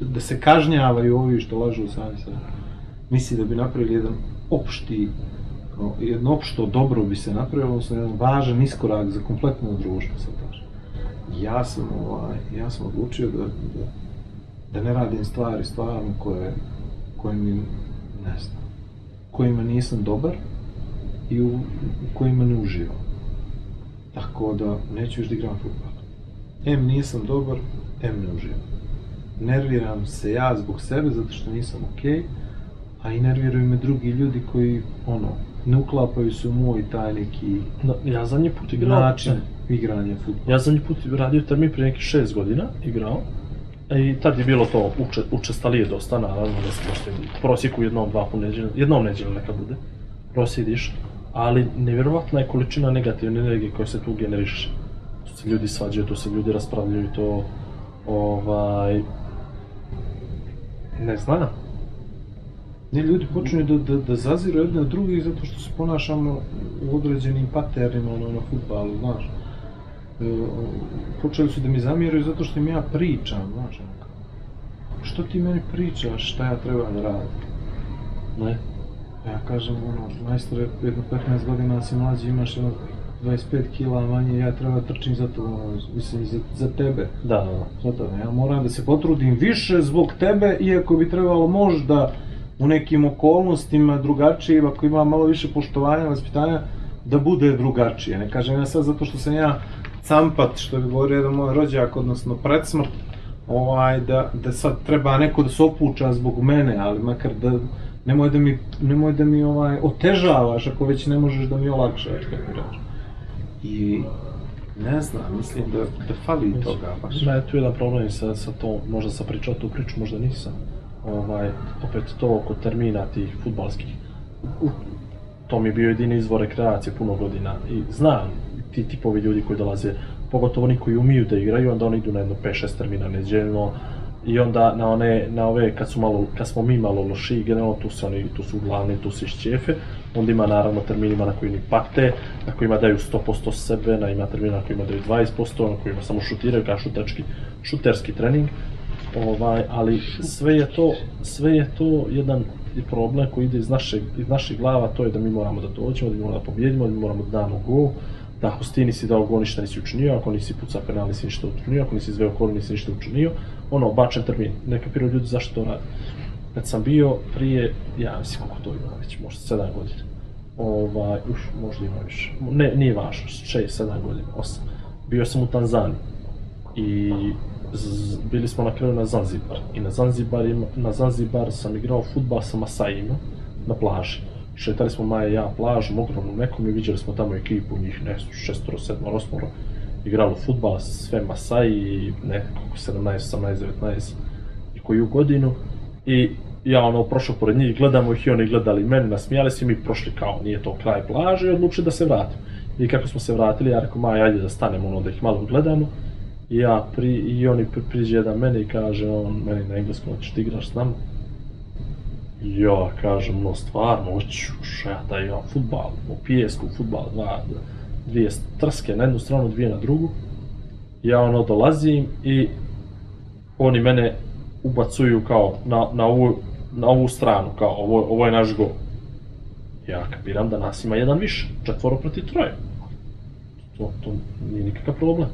da se kažnjavaju ovi što lažu sami sebe. Misli da bi napravili jedan opšti, no, jedno opšto dobro bi se napravilo, odnosno jedan važan iskorak za kompletno društvo, sad kažem. Ja sam, ovaj, ja sam odlučio da, da, da ne radim stvari stvarno koje, koje mi, ne znam, kojima nisam dobar i u, u kojima ne uživam. Tako da neću još da igram futbol. M nisam dobar, M ne uživam nerviram se ja zbog sebe zato što nisam okej, a i nerviraju me drugi ljudi koji, ono, ne uklapaju se u moj taj neki Da, ja zadnji put igrao... način ne, igranja futbola. Ja zadnji put radio termin prije nekih šest godina, igrao. E, I tad je bilo to uče, učestalije dosta, naravno, da se možete prosjeku jednom, dva po neđelju, jednom neđelju neka bude, prosjediš, ali nevjerovatna je količina negativne energije koja se tu generiše. Tu se ljudi svađaju, tu se ljudi raspravljaju, to, ovaj, ne znam, Ne, ljudi počinju da, da, da zaziru jedne od drugih zato što se ponašamo u određenim paternima ono, na futbalu, znaš. E, počeli su da mi zamjeraju zato što im ja pričam, znaš. Što ti meni pričaš šta ja treba da radim? ne, Ja kažem, ono, majstore, jedno 15 godina si mlađi, imaš jedno 25 kila manje, ja treba da trčim za to, mislim, za, za tebe. da, da, da. Zato, ja moram da se potrudim više zbog tebe, iako bi trebalo možda u nekim okolnostima drugačije, ako ima malo više poštovanja, vaspitanja, da bude drugačije. Ne kažem ja sad zato što sam ja campat, što bi govorio jedan moj rođak, odnosno predsmrt, ovaj, da, da sad treba neko da se opuča zbog mene, ali makar da nemoj da mi, nemoj da mi ovaj, otežavaš ako već ne možeš da mi olakšaš, kako reći. I ne znam, mislim da, da fali toga baš. Je tu jedan problem sa, sa to, možda sam pričao tu priču, možda nisam. Ovaj, opet to oko termina tih futbalskih. To mi je bio jedini izvor rekreacije puno godina i znam ti tipovi ljudi koji dolaze, pogotovo oni koji umiju da igraju, onda oni idu na jedno 5-6 termina neđeljno i onda na one, na ove, kad, su malo, kad smo mi malo lošiji, generalno tu su oni, tu su glavni, tu su išćefe, onda ima naravno terminima na koji ni pate, na kojima daju 100% sebe, na ima termina na kojima daju 20%, na kojima samo šutiraju kao šutački, šuterski trening. Ovaj, ali sve je to, sve je to jedan problem koji ide iz našeg, iz naših glava, to je da mi moramo da dođemo, da mi moramo da pobjedimo, da mi moramo da damo gol, da ako ti nisi dao gol ništa nisi učinio, ako nisi pucao penal nisi ništa učinio, ako nisi izveo kol nisi ništa učinio, ono, bačen termin, ne kapiraju ljudi zašto to rade. Kad sam bio prije, ja mislim koliko to ima već, možda 7 godina, ovaj, uf, možda ima više, ne, nije važno, 6, 7 godina, 8, bio sam u Tanzaniji i bili smo na kraju na Zanzibar i na Zanzibar, ima, na Zanzibar sam igrao futbal sa Masajima na plaži. Šetali smo Maja i ja plažom, ogromnom nekom i viđali smo tamo ekipu, njih ne šestoro, sedmoro, osmoro, igralo futbal, sve Masaji, ne, koliko, 17, 18, 19 i koju godinu. I ja ono prošao pored njih, gledamo ih i oni gledali mene, nasmijali se i mi prošli kao nije to kraj plaže i odlučili da se vratimo. I kako smo se vratili, ja rekao, Maja, ajde da stanemo ono da ih malo gledamo. I ja pri, i oni pri, priđe jedan mene i kaže on meni na engleskom, hoćeš ti igraš s nama? Ja kažem, no stvarno, hoću, ja taj ja, futbal, u pijesku, futbal, dva, dvije trske na jednu stranu, dvije na drugu. Ja ono dolazim i oni mene ubacuju kao na, na, ovu, na ovu stranu, kao ovo, ovo je naš gol. Ja kapiram da nas ima jedan više, četvoro protiv troje. To, to nije nikakav problem.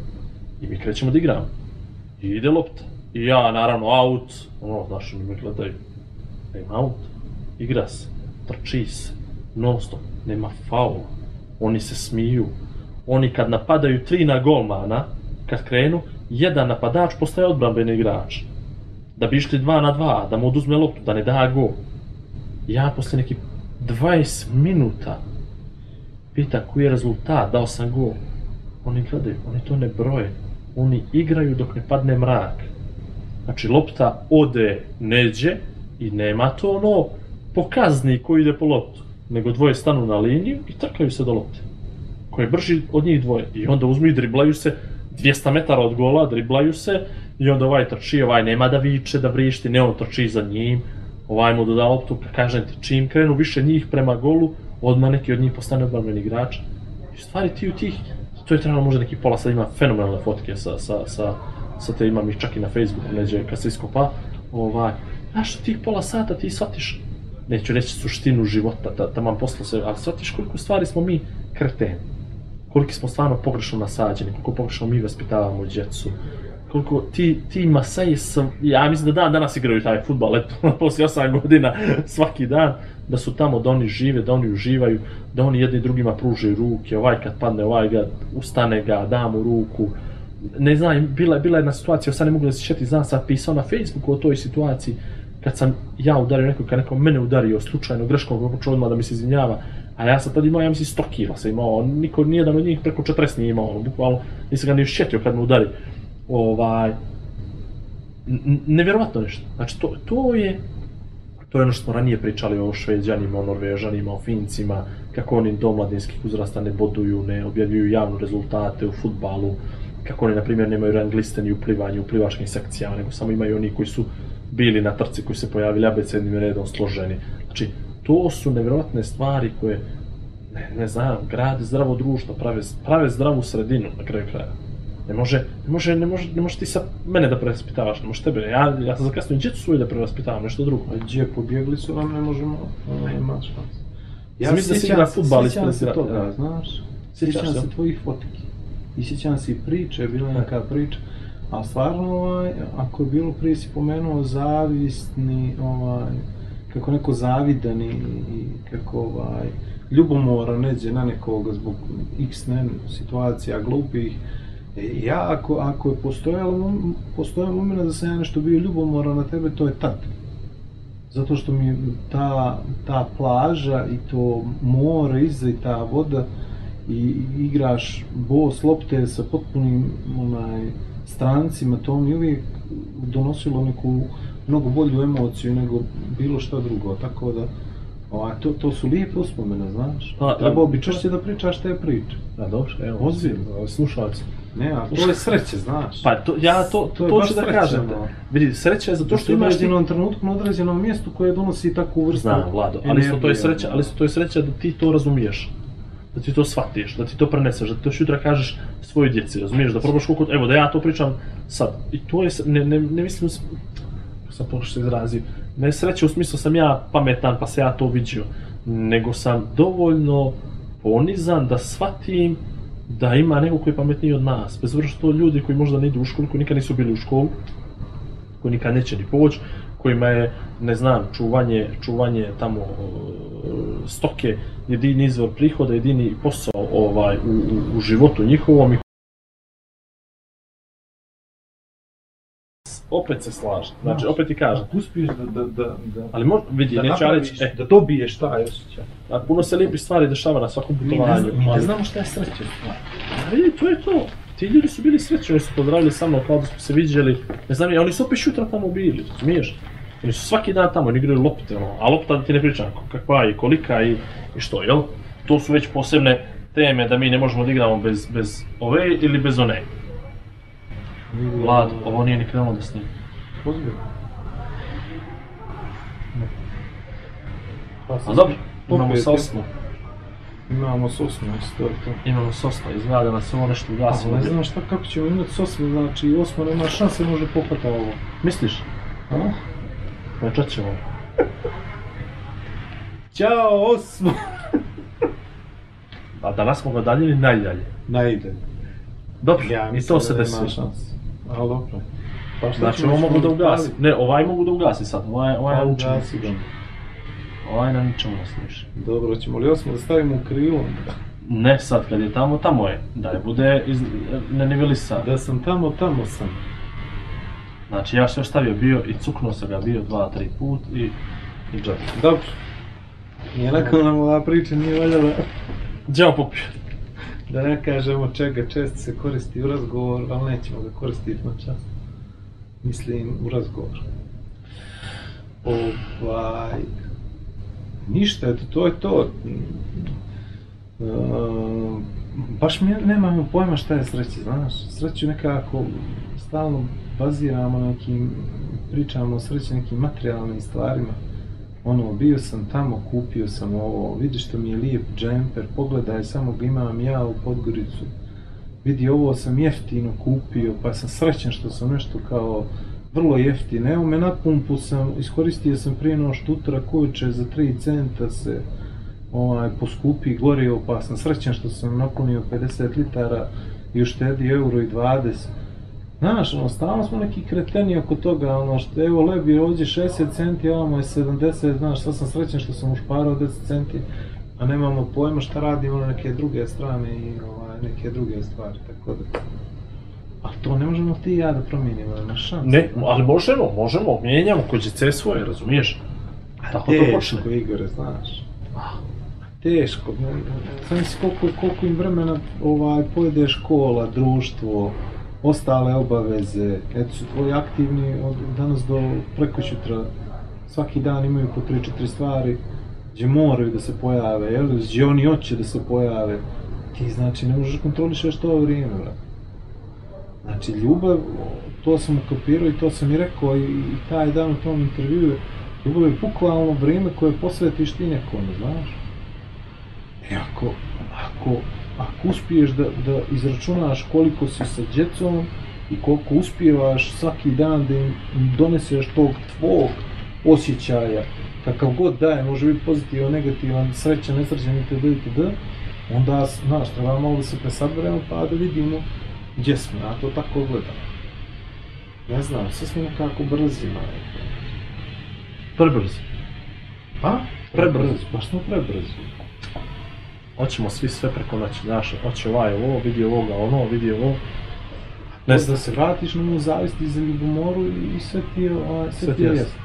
I mi krećemo da igramo. I ide lopta. I ja, naravno, out, ono, znaš, oni me gledaju. Nema out, igra se, trči se, non stop, nema faula. Oni se smiju. Oni kad napadaju tri na golmana, kad krenu, jedan napadač postaje odbrambeni igrač. Da bi išli dva na dva, da mu oduzme loptu, da ne da gol. Ja posle neki 20 minuta pitam koji je rezultat, dao sam gol. Oni gledaju, oni to ne broje. Oni igraju dok ne padne mrak. Znači, lopta ode neđe i nema to ono pokazni koji ide po loptu. Nego dvoje stanu na liniju i trkaju se do lopte. Ko je brži od njih dvoje. I onda uzmu i driblaju se 200 metara od gola, driblaju se i onda ovaj trči, ovaj nema da viče, da vrišti, ne on trči za njim, ovaj mu doda loptu, kažem ti, čim krenu više njih prema golu, odmah neki od njih postane odbranbeni igrač. I stvari ti u tih, to je trebalo možda neki pola, sad ima fenomenalne fotke sa, sa, sa, sa te imam ih čak i na Facebooku, neđe kad se iskopa, ovaj, znaš, tih pola sata ti shvatiš, neću reći suštinu života, da, vam posle se, ali shvatiš koliko stvari smo mi kreteni koliko smo stvarno pogrešno nasađeni, koliko pogrešno mi vaspitavamo djecu, koliko ti, ti Masaji sam, ja mislim da dan danas igraju taj futbal, eto, poslije 8 godina, svaki dan, da su tamo, da oni žive, da oni uživaju, da oni jedni drugima pružaju ruke, ovaj kad padne, ovaj ga, ustane ga, da mu ruku, ne znam, bila, bila je jedna situacija, sad ne mogu da se šeti, znam sam pisao na Facebooku o toj situaciji, kad sam ja udario nekog, kad neko mene udario slučajno greškom, počeo odmah da mi se izvinjava, a ja sam tad imao, ja mislim, 100 kila sam imao, niko, nijedan od njih preko 40 nije imao, bukvalno, nisam ga ni šetio kad me udari. Ovaj, nevjerovatno nešto. Znači, to, to je, to je ono što smo ranije pričali o šveđanima, o norvežanima, o fincima, kako oni do mladinskih uzrasta ne boduju, ne objavljuju javno rezultate u futbalu, kako oni, na primjer, nemaju rang liste ni u plivanju, u plivačkim sekcijama, nego samo imaju oni koji su bili na trci, koji se pojavili abecednim redom složeni. Znači, to su nevjerojatne stvari koje, ne, ne znam, grade zdravo društvo, prave, prave zdravu sredinu na kraju kraja. Ne može, ne može, ne može, ne može ti sa mene da preraspitavaš, ne može tebe. Ja, ja sam zakasnio djecu svoju da preraspitavam, nešto drugo. A gdje pobjegli su vam, ne možemo, nema šans. Ja mislim da si igra futbal sjećam ispred se toga, grada. znaš. Sjećam se? tvojih fotki. I sjećam se i priče, bila je neka priča. A stvarno, ovaj, ako je bilo prije si pomenuo zavisni, ovaj, kako neko zavidan i, i kako ovaj, ljubomora neđe na nekoga zbog x ne, situacija glupih. E, ja, ako, ako je postojalo, postojao moment da sam ja nešto bio ljubomoran na tebe, to je tad. Zato što mi ta, ta plaža i to more iza i ta voda i igraš bos lopte sa potpunim onaj, strancima, to mi je uvijek donosilo neku mnogo bolju emociju nego bilo šta drugo, tako da ovaj, to, to su lijepe uspomene, znaš. Pa, Trebao a- bi češće da pričaš te priče. Da, dobro, evo, Ozbiljno. slušalci. Ne, a to je sreće, znaš. Pa to, ja to, To to ću da kažem. no. Vidi, sreća je zato To što imaš ti... određenom trenutku na određenom mjestu koje donosi takvu vrstu Znam, Vlado, ali isto to je sreća, ali isto to je sreća da ti to razumiješ. Da ti to shvatiš, da ti to preneseš, da ti to sutra kažeš svojoj djeci, razumiješ, da probaš koliko, evo da ja to pričam sad. I to je, ne, ne, ne mislim, kako sam pošto se izrazio, ne sreća u smislu sam ja pametan pa se ja to vidio, nego sam dovoljno ponizan da shvatim da ima neko koji je pametniji od nas, bez što to ljudi koji možda ne idu u školu, koji nikad nisu bili u školu, koji nikad neće ni poći, kojima je, ne znam, čuvanje, čuvanje tamo stoke jedini izvor prihoda, jedini posao ovaj u, u, u životu njihovom opet se slažem. Znači, opet ti kažem. Ako uspiješ da, da, da, da, Ali možda, vidi, da neću ja reći, e, da dobiješ taj osjećaj. a puno se lijepih stvari dešava na svakom Mi ne, putovanju. mi ne ali- znamo šta je sreća. A vidi, to je to. Ti ljudi su bili srećni, oni su pozdravili sa mnom kao da smo se viđali. Ne znam, oni su opet šutra tamo bili, razumiješ? Oni su svaki dan tamo, oni igraju lopte, ono, a lopta da ti ne pričam kakva i kolika i, i što, jel? To su već posebne teme da mi ne možemo da igramo bez, bez ove ili bez one. Vlad, ovo nije ni krenulo da snima. Ozbiljno. Pa A dobro, imamo sosnu. Imamo sosnu, isto je to. Imamo sosnu, izgleda da nas ovo nešto ugasi. Ali ne znam šta, kako ćemo imati sosnu, znači osmo nema šanse može pohvata ovo. Misliš? A? Večat ćemo. Ćao, osmo! A danas smo ga daljili najdalje. Najde. Dobro, Ja i to se da nema desi. šanse. Ali dobro. Pa šta Znači ovo mogu da ugasi. Ne, ovaj mogu da ugasi sad. Ovaj, ovaj Pa na ne ugasi ga. Ovaj na ničemu ne služi. Dobro, ćemo li osmo da stavimo u krilo? Ne sad, kad je tamo, tamo je. Da je bude iz, ne nivelisa. Da sam tamo, tamo sam. Znači ja sam još stavio bio i cuknuo sam ga bio dva, tri put i... I džep. Dobro. Nije nakon nam ova priča nije valjala Đeo popio. Da ne kažemo čega često se koristi u razgovor, ali nećemo ga koristiti na čas. Mislim, u razgovor. Ovaj... Ništa, eto, to je to. Ehm, baš mi nemamo pojma šta je sreća, znaš. Sreću nekako stalno baziramo nekim, pričamo o sreći nekim materijalnim stvarima. Ono, bio sam tamo, kupio sam ovo, vidi što mi je lijep džemper, pogledaj, samo ga imam ja u Podgoricu. Vidi, ovo sam jeftino kupio, pa sam srećan što sam nešto kao vrlo jeftino. Evo me na pumpu sam, iskoristio sam prije no štutra kuće za 3 centa se ovaj, poskupi gorivo, pa sam srećan što sam napunio 50 litara i uštedio euro i 20. Znaš, ono, stalno smo neki kreteni oko toga, ono, što evo lebi ovdje 60 centi, a ovamo je 70, znaš, sad sam srećan što sam ušparao 10 centi, a nemamo pojma šta radimo na neke druge strane i ovaj, neke druge stvari, tako da... A to ne možemo ti i ja da promijenimo, nema šanse. Ne, ali možemo, možemo, mijenjamo kođice svoje, razumiješ? Tako to počne. Teško, Igore, znaš. Teško, ne, znam si koliko, koliko im vremena ovaj, pojede škola, društvo, ostale obaveze, eto su tvoji aktivni od danas do preko sutra, svaki dan imaju po 3-4 stvari gdje moraju da se pojave, jel, gdje oni hoće da se pojave. Ti znači ne možeš kontrolišeš to vrijeme, brate. Znači ljubav, to sam ukapirao i to sam i rekao i, i taj dan u tom intervjuu, ljubav je bukvalno vrijeme koje posvetiš ti nekome, znaš. I ako, ako, ako uspiješ da, da izračunaš koliko si sa djecom i koliko uspijevaš svaki dan da im doneseš tog tvog osjećaja, kakav god da je, može biti pozitivan, negativan, srećan, nesrećan itd. itd. Onda, znaš, treba malo da se presaberemo pa da vidimo gdje smo, ja to tako gledam. Ne znam, sve smo nekako brzi, majko. Prebrzo. Pa? Prebrzo. Baš smo prebrzi. Hoćemo svi sve preko noći, znaš, hoće ovaj ovo, vidi ovoga, ono, vidi ovo. Ne znam, da se vratiš na onu zavist i za ljubomoru i sve ti je, ovaj, sve Sve ti je jasno.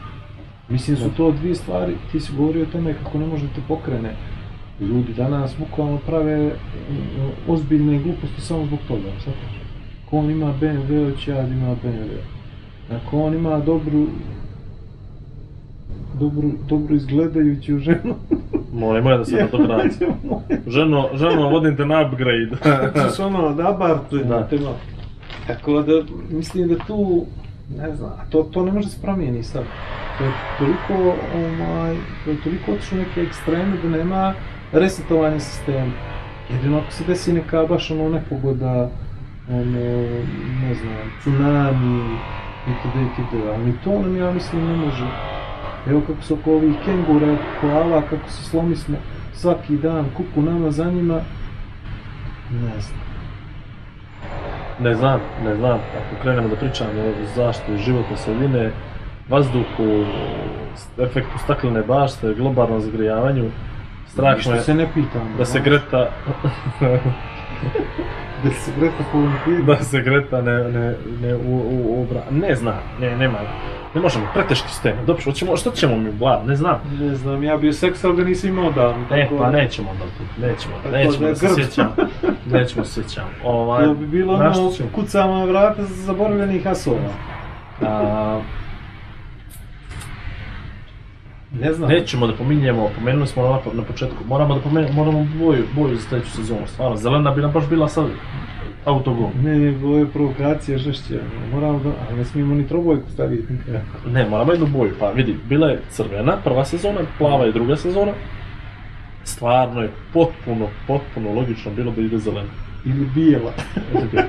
Mislim su to dvije stvari, ti si govorio o tome kako ne može da pokrene. Ljudi danas bukvalno prave mm, ozbiljne gluposti samo zbog toga, shvataš? Ko on ima BMW, hoće ja da ima BMW. Ako on ima dobru, dobru, dobru izgledajuću ženu, mora, mora da se na to vrati. Ženo, ženo, vodim te na upgrade. Znaš ono, da bar tu Da. da. tema. Tako da, mislim da tu, ne znam, a to, to ne može se promijeni sad. To je toliko, ovaj, to je toliko otišlo neke ekstreme da nema resetovanja sistema. Jedino ako se desi neka baš ono nepogoda, ono, ne znam, tsunami, itd. itd. Ali to nam ja mislim ne može. Evo kako su oko ovih kengura, koala, kako se slomi smo svaki dan, kuku nama za njima, ne znam. Ne znam, ne znam, ako krenemo da pričamo o zaštiti životne sredine, vazduhu, efektu staklene bašte, globalnom zagrijavanju, strah Ništa me se ne pitamo. da se znaš. Greta, Da se Greta da se Greta ne, ne, ne, u, u, ubra... ne znam, ne, nema, ne možemo, preteški su teme, dobro, hoćemo, što ćemo mi, bla, ne znam. Ne znam, ja bio seks, ali ga nisam imao dan. E, tako pa da- nećemo onda tu, nećemo, Tako nećemo da da se sjećam, nećemo se sjećam. Ovaj, To bi bilo ono, kucamo vrata za zaboravljenih asova. A, Ne znam. Nećemo da pominjemo, pomenuli smo na, na početku, moramo da pomenemo, moramo boju, boju za sljedeću sezonu, stvarno, zelena bi nam baš bila sad autogol. Ne, ne, ovo je provokacija žešće. Moramo da, ali ne smijemo ni trobojku staviti. Ne, moramo jednu boju, pa vidi, bila je crvena prva sezona, plava je druga sezona. Stvarno je potpuno, potpuno logično bilo da ide zelena. Ili bijela. Ne,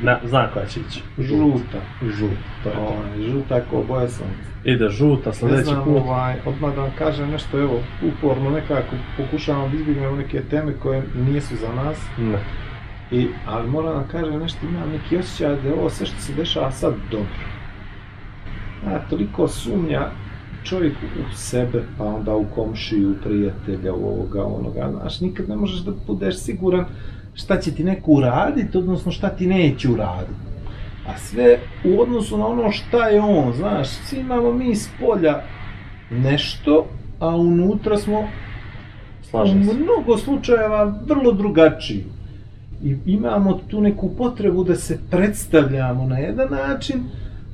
na, znam koja će ići. Žuta. Žut, to je to. Ovaj, žuta ko boja sunca. Ide žuta, Ne sljedeći znam, put. ovaj, odmah da vam kažem nešto, evo, uporno nekako pokušavam da izbjegnemo neke teme koje nisu za nas. Ne. I, ali moram da kažem nešto, imam neki osjećaj da je ovo sve što se dešava sad dobro. A, toliko sumnja čovjek u sebe, pa onda u komšiju, prijatelja, u ovoga, onoga, znaš, nikad ne možeš da budeš siguran šta će ti neko uraditi, odnosno šta ti neće uraditi. A sve u odnosu na ono šta je on, znaš, svi imamo mi iz polja nešto, a unutra smo Slažem u mnogo slučajeva vrlo drugačiji. I imamo tu neku potrebu da se predstavljamo na jedan način,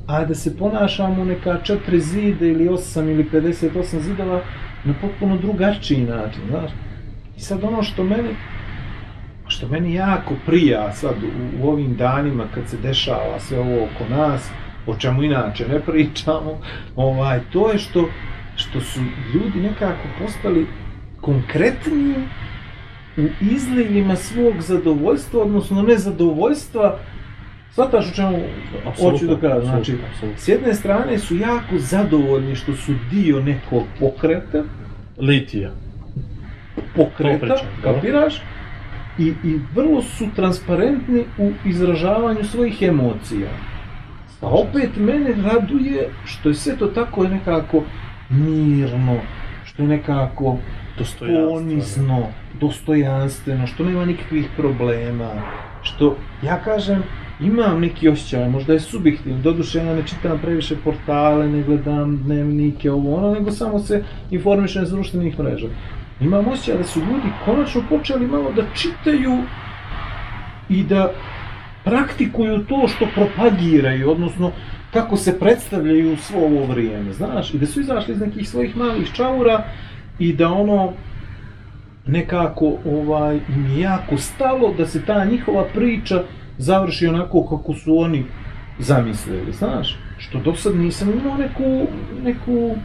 a da se ponašamo neka četiri zida ili osam ili 58 zidova na potpuno drugačiji način, znaš. I sad ono što meni, što meni jako prija sad u, u ovim danima kad se dešava sve ovo oko nas, o čemu inače ne pričamo, ovaj, to je što, što su ljudi nekako postali konkretniji u izlivima svog zadovoljstva, odnosno nezadovoljstva, Svataš o čemu hoću da kažem, znači, s jedne strane su jako zadovoljni što su dio nekog pokreta, Litija. Pokreta, pričam, da. kapiraš? I, I vrlo su transparentni u izražavanju svojih emocija. A opet mene raduje što je sve to tako nekako mirno, što je nekako Dostojanstveno. ponizno, dostojanstveno, što nema nikakvih problema, što, ja kažem, imam neki osjećaj, možda je subjektivno, doduše ja ne čitam previše portale, ne gledam dnevnike, ovo ono, nego samo se informišem s društvenih mreža. Imam osjećaj da su ljudi konačno počeli malo da čitaju i da praktikuju to što propagiraju, odnosno kako se predstavljaju svo ovo vrijeme, znaš, i da su izašli iz nekih svojih malih čaura i da ono nekako ovaj im jako stalo da se ta njihova priča završi onako kako su oni zamislili, znaš, što do sad nisam imao neku, neku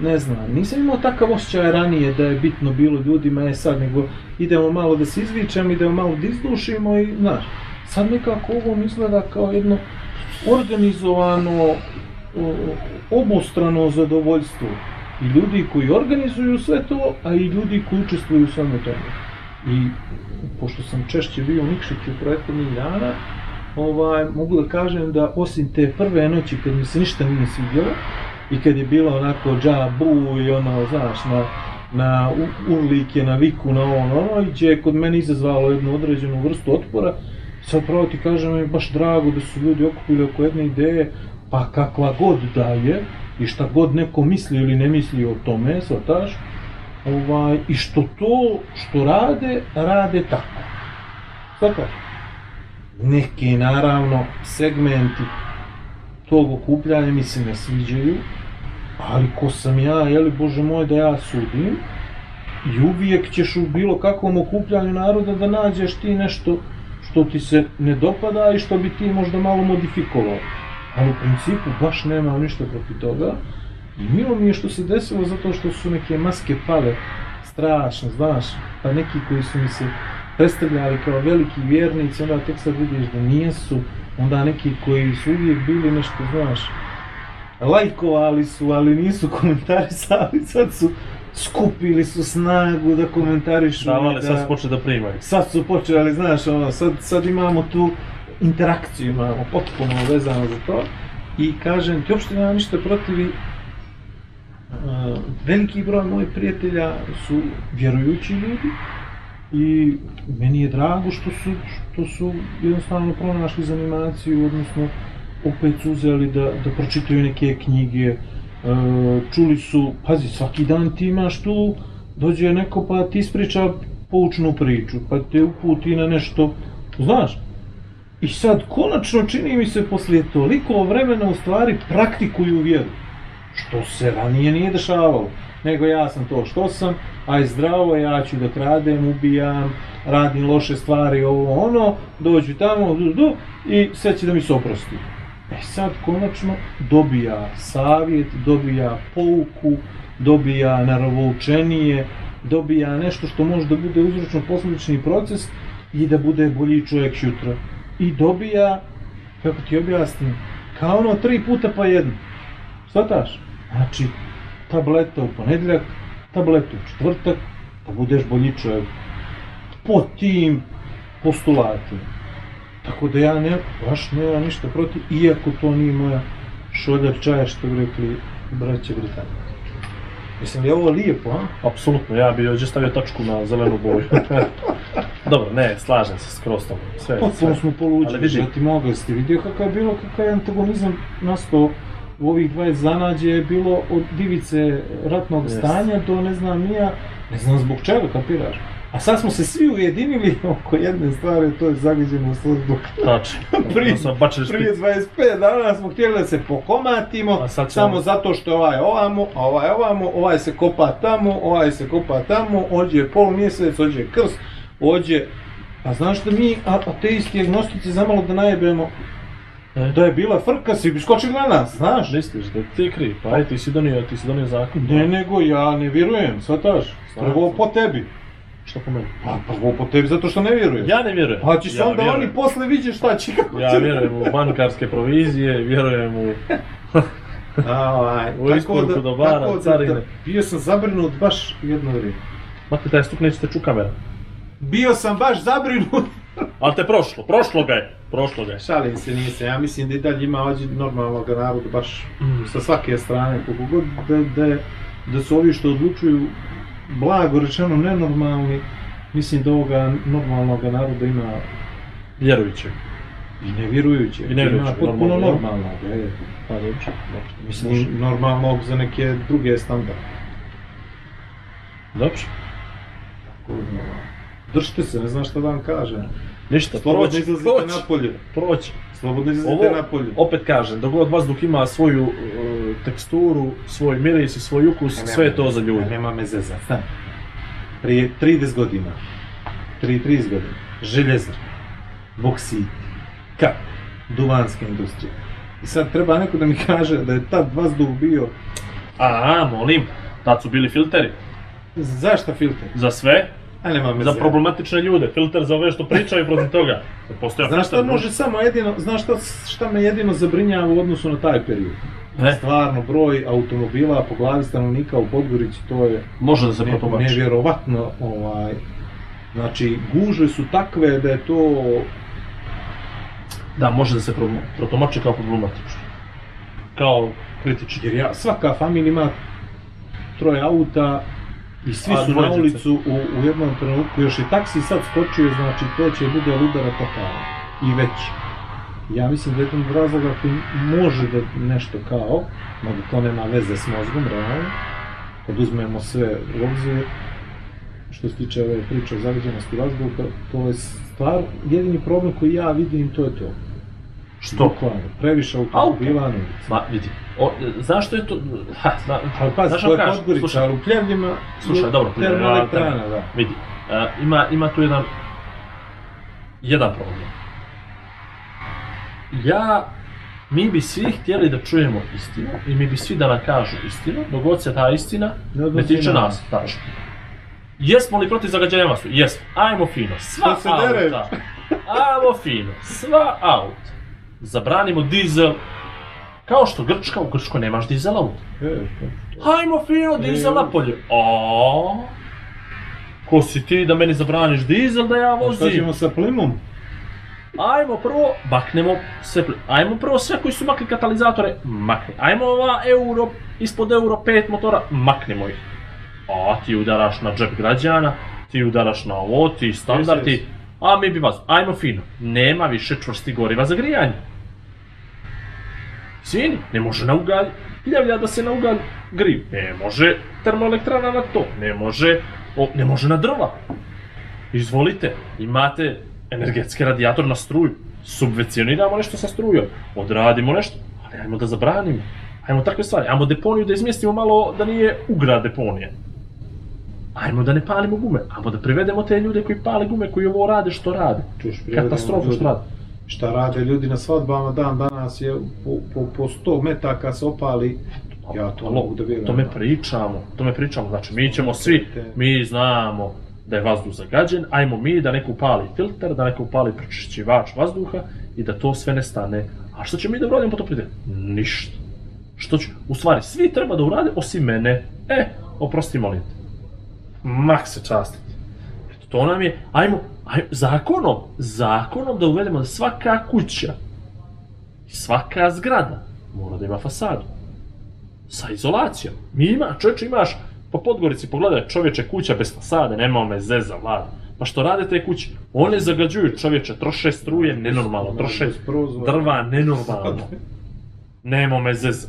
ne znam, nisam imao takav osjećaj ranije da je bitno bilo ljudima, je sad, nego idemo malo da se izvičemo, idemo malo da izdušimo i, znaš, sad nekako ovo mi izgleda kao jedno organizovano, obostrano zadovoljstvo. I ljudi koji organizuju sve to, a i ljudi koji učestvuju u svemu tome. I pošto sam češće bio u Nikšiću prethodnih ovaj, mogu da kažem da osim te prve noći kad mi se ništa nije svidjelo i kad je bilo onako džabu i ono, znaš, na, na urlike, na viku, na ono, i gdje je kod mene izazvalo jednu određenu vrstu otpora, sad pravo ti kažem, mi je baš drago da su ljudi okupili oko jedne ideje, pa kakva god da je, i šta god neko misli ili ne misli o tome, svataš, ovaj, i što to što rade, rade tako. Svataš? Neki, naravno, segmenti tog okupljanja mi se ne sviđaju, ali ko sam ja, jeli Bože moj, da ja sudim, i uvijek ćeš u bilo kakvom okupljanju naroda da nađeš ti nešto što ti se ne dopada i što bi ti možda malo modifikovao. Ali u principu baš nemam ništa protiv toga. I milo mi je što se desilo zato što su neke maske pale strašno, znaš, pa neki koji su mi se predstavljali kao veliki vjernici, onda tek sad vidiš da nijesu, onda neki koji su uvijek bili nešto, znaš, lajkovali su, ali nisu komentarisali, sad su skupili su snagu da komentarišu. Davali, da, sad su počeli da primaju. sad su počeli, znaš, ono, sad, sad imamo tu interakciju, imamo potpuno vezano za to. I kažem, ti uopšte nemam ništa protiv i, uh, veliki broj mojih prijatelja su vjerujući ljudi i meni je drago što su, što su jednostavno pronašli zanimaciju, odnosno opet su uzeli da, da pročitaju neke knjige, e, čuli su, pazi, svaki dan ti imaš tu, dođe neko pa ti ispriča poučnu priču, pa te uputi na nešto, znaš, i sad konačno čini mi se poslije toliko vremena u stvari praktikuju vjeru, što se ranije nije dešavalo, nego ja sam to što sam, aj zdravo, ja ću da kradem, ubijam, radim loše stvari, ovo ono, dođu tamo, du, du, i sve će da mi se oprosti. E sad konačno dobija savjet, dobija pouku, dobija naravoučenije, dobija nešto što može da bude uzročno posledični proces i da bude bolji čovjek jutra. I dobija, kako ti objasnim, kao ono tri puta pa jedno. Svataš? Znači, tableta u ponedjeljak, tableta u četvrtak, da budeš bolji čovjek. Po tim postulatima. Tako da ja ne, baš nemam ništa protiv, iako to nije moja šoljar čaja što bi rekli braće Britanci. Mislim, je ovo lijepo, a? Apsolutno, ja bi ovdje stavio tačku na zelenu boju. Dobro, ne, slažem se skroz tamo. Sve, Potpuno sve. smo poluđili, Ali vidi- ti mogli ste vidio kakav je bilo, kakav je antagonizam nastao u ovih 20 zanađe je bilo od divice ratnog Jeste. stanja do ne znam nija, ne znam zbog čega, kapiraš? A sad smo se svi ujedinili oko jedne stvari, to je zagađeno službu. Tačno. Prije-. Prije 25 dana smo htjeli da se pokomatimo, ćemo- samo zato što je ovaj ovamo, a ovaj ovamo, ovaj se kopa tamo, ovaj se kopa tamo, ođe je pol mjesec, ođe je krs, ođe... A znaš da mi, ateisti, agnostici, zamalo da najebemo, E. da je bila frka, svi bi skočili na nas, znaš? Misliš da ti kriv, pa aj ti si donio, ti si donio zakon. Ne, nego ja ne vjerujem? Slažem Prvo po tebi. Što po meni? Pa prvo po tebi zato što ne vjeruješ. Ja ne vjerujem. Pa će se ja onda vjerujem. oni posle vidjeti šta će kako Ja će. vjerujem u bankarske provizije, vjerujem u... Ovaj, U isporuku dobara, carine. bio sam zabrinut baš jedno vrijeme. Mati, taj stup neće te ču kamera. Bio sam baš zabrinut. Ali te prošlo, prošlo ga je. Prošlo ga je. Šalim se, nisam. Ja mislim da i dalje ima ovdje normalnog naroda baš sa svake strane. Koliko god da, da, da su ovi što odlučuju blago rečeno nenormalni, mislim da ovoga normalnog naroda ima Vjerujući. i nevjerujuće. I nevjerujuće, Ima potpuno normalno. je. Pa dobro. Mislim, normalnog za neke druge standarde. Dobro. Držite se, ne znam šta da vam kažem. Ništa, Slobodno proći, izlazite proći, napolje. proći. Slobodno izlazite Ovo, napolje. opet kažem, dok god vazduh ima svoju uh, teksturu, svoj miris i svoj ukus, sve je to za ljude. Ne, nema me zezat, stani. Prije 30 godina, prije 30 godina, željezar, boksit, kap, duvanska industrija. I sad treba neko da mi kaže da je tad vazduh bio, A, molim, tad su bili filteri. zašto filter? Za sve, A nema me za problematične ljude. Filter za ove što pričaju protiv toga. Postoja Znaš šta može samo jedino, znaš šta, šta me jedino zabrinjava u odnosu na taj period? Ne, Stvarno, broj automobila po glavi stanovnika u Podgorici, to je može da se ne, protumači. nevjerovatno, ovaj, znači, gužve su takve da je to, Da, može da se pro- protumači kao problematično. Kao kritično. jer ja, svaka familija ima troje auta i svi su na ulicu u, u jednom trenutku, još i taksi sad skočio, znači to će bude ludara totala i veći. Ja mislim da je jedan od razloga koji može da nešto kao, mada to nema veze s mozgom, realno, kad uzmemo sve u obzir, što se tiče ove priče o zagađenosti vazduha, to je stvar, jedini problem koji ja vidim, to je to. Što? Bukvalno, previše automobila na ulici. Ma, vidi, o, znaš što je to... Ha, zna, Ali pazi, to je? Podgorica, ali u Pljevljima Slušaj, je dobro, termoelektrana, da. Vidi, a, ima, ima tu jedan, jedan problem. Ja, mi bi svi htjeli da čujemo istinu i mi bi svi da nam kažu istinu, dok god se ta istina Ne ne tiče na nas. Tačno. Jesmo li protiv zagađenja vazduha? Jesmo. Ajmo fino. Sva dereš? auta. Ajmo fino. Sva auta. Zabranimo dizel. Kao što Grčka, u Grčkoj nemaš dizel auta. E, Hajmo fino dizel napolje. A Ko si ti da meni zabraniš dizel da ja Šta vozim? ćemo sa plimom? Ajmo prvo, maknemo sve, ajmo prvo sve koji su makli katalizatore, makni. Ajmo ova euro, ispod euro 5 motora, maknemo ih. A ti udaraš na džep građana, ti udaraš na ovo, ti standardi, a mi bi vas, ajmo fino, nema više čvrsti goriva za grijanje. Sini, ne može na ugalj, pljavlja da se na ugalj griju, ne može termoelektrana na to, ne može, o, ne može na drva. Izvolite, imate energetski radijator na struju, subvencioniramo nešto sa strujom, odradimo nešto, ali ajmo da zabranimo. Ajmo takve stvari, ajmo deponiju da izmjestimo malo da nije ugra deponija. Ajmo da ne palimo gume, ajmo da privedemo te ljude koji pale gume, koji ovo rade što rade. Katastrofa što rade. Šta rade ljudi na svadbama dan danas je po, po, po 100 metaka se opali. Ja to Alo, mogu da vjerujem. To me pričamo, to me pričamo, znači mi ćemo svi, mi znamo da je vazduh zagađen, ajmo mi da neko upali filter, da neko upali pročišćivač vazduha i da to sve nestane. A što ćemo mi da uradimo po to pitanju? Ništa. Što ću, u stvari, svi treba da urade osim mene. E, oprosti molim te. Mak se častiti. Eto, to nam je, ajmo, zakonom, zakonom da uvedemo da svaka kuća i svaka zgrada mora da ima fasadu sa izolacijom. Mi ima, čovječe imaš, po Podgorici pogledaj čovječe kuća bez fasade, nema me zeza, vlada. Pa što rade te kuće? One zagađuju čovječe, troše struje nenormalno, troše drva nenormalno. Nemo me zeza.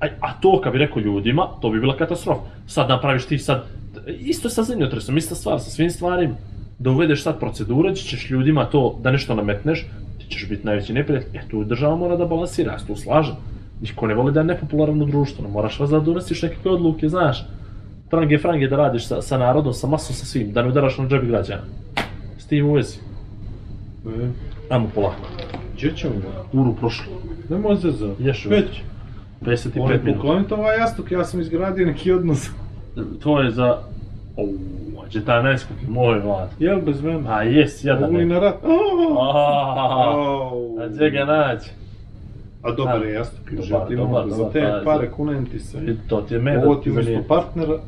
A, a to kad bi rekao ljudima, to bi bila katastrofa. Sad napraviš ti sad, isto sa zemljotresom, ista stvar sa svim stvarima. Da uvedeš sad procedure, gdje ćeš ljudima to, da nešto nametneš, ti ćeš biti najveći neprijatelj. E tu država mora da balansira, ja se tu slažem. Niko ne voli da je nepopularno društvo, ne moraš vas da donosiš nekakve odluke, znaš. Trange frange da radiš sa, sa narodom, sa masom, sa svim, da ne udaraš na džep građana. S tim u vezi. E, Ajmo polako. Gdje ćemo? Uru prošlo. Nemoj zezat. Ješ Već. 55 Oni minuta. poklonite ovaj jastuk, ja sam izgradio neki odnos. To je za... Gdje ta najskupi, moj vlad. Jel bez mene? A jes, ja da ne. na rat? A gdje ga naći? A dobar je jastuk, dobar, želim za te pa, pare kunem ti se. I To ti je med Ovo ti umjesto partnera,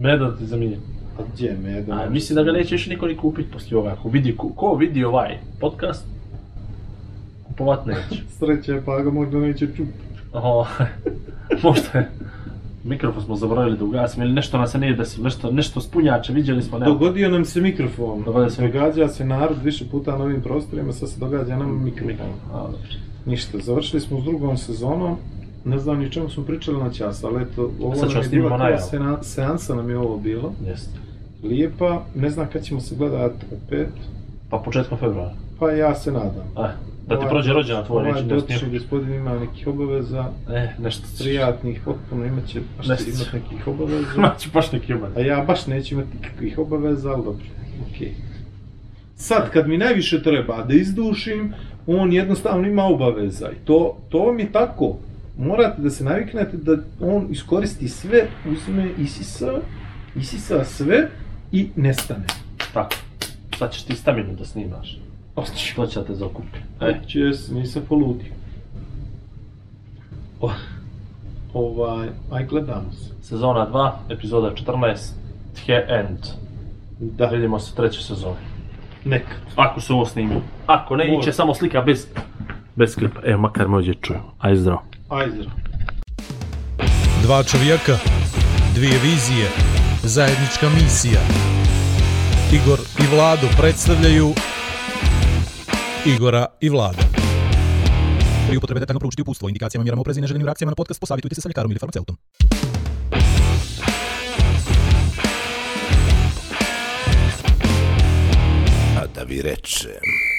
Med da ti zamije. a gdje je med? A mislim da ga neće više niko ni kupiti poslije ovoga. Ako vidi, ko, vidi ovaj podcast, kupovat neće. Sreće, pa ga možda neće. Oho, možda je. Mikrofon smo zaboravili da ugasimo ili nešto nas se nije desilo, nešto, nešto spunjače, vidjeli smo, nema. Dogodio nam se mikrofon. Dogodio se Događa se narod više puta na ovim prostorima, sad se događa nam mikrofon. A. Ništa, završili smo s drugom sezonom. Ne znam ni čemu smo pričali na čas, ali eto, ovo Sad nam je bila sena- seansa nam je ovo bilo. Jeste. Lijepa, ne znam kad ćemo se gledati opet, Pa početkom februara. pa ja se nadam. Eh, da ti Ovaj- prođe rođena tvoj, Ovaj neće da dotični snimam. gospodin ima nekih obaveza, Eh, nešto. prijatnih, potpuno imat će baš Nešto. imat nekih obaveza. Znači, baš neki A umar. ja baš neću imati nikakvih obaveza, ali dobro, okej. Sad, kad mi najviše treba da izdušim, on jednostavno ima obaveza i to, to vam je tako. Morate da se naviknete da on iskoristi sve, uzme, isisa, isisa sve i nestane. Tako. Sad ćeš ti staminu da snimaš. Ostiću. To će da te zakupi. E, čes, nisam poludio. O, ovaj, aj gledamo se. Sezona 2, epizoda 14, The End. Da, Vidimo se treće sezone. nekad. Ako se ovo snimi. Ako ne, iće samo slika bez... Bez klipa. Evo, makar me ovdje čuju. Aj zdravo. Ajde. Dva čovjeka, dvije vizije, zajednička misija. Igor i Vlado predstavljaju Igora i Vlada. Pri upotrebi detaljno proučiti upustvo, indikacijama, mjerama oprezi i neželjenim reakcijama na podcast posavitujte se sa ljekarom ili farmaceutom. A da vi rečem...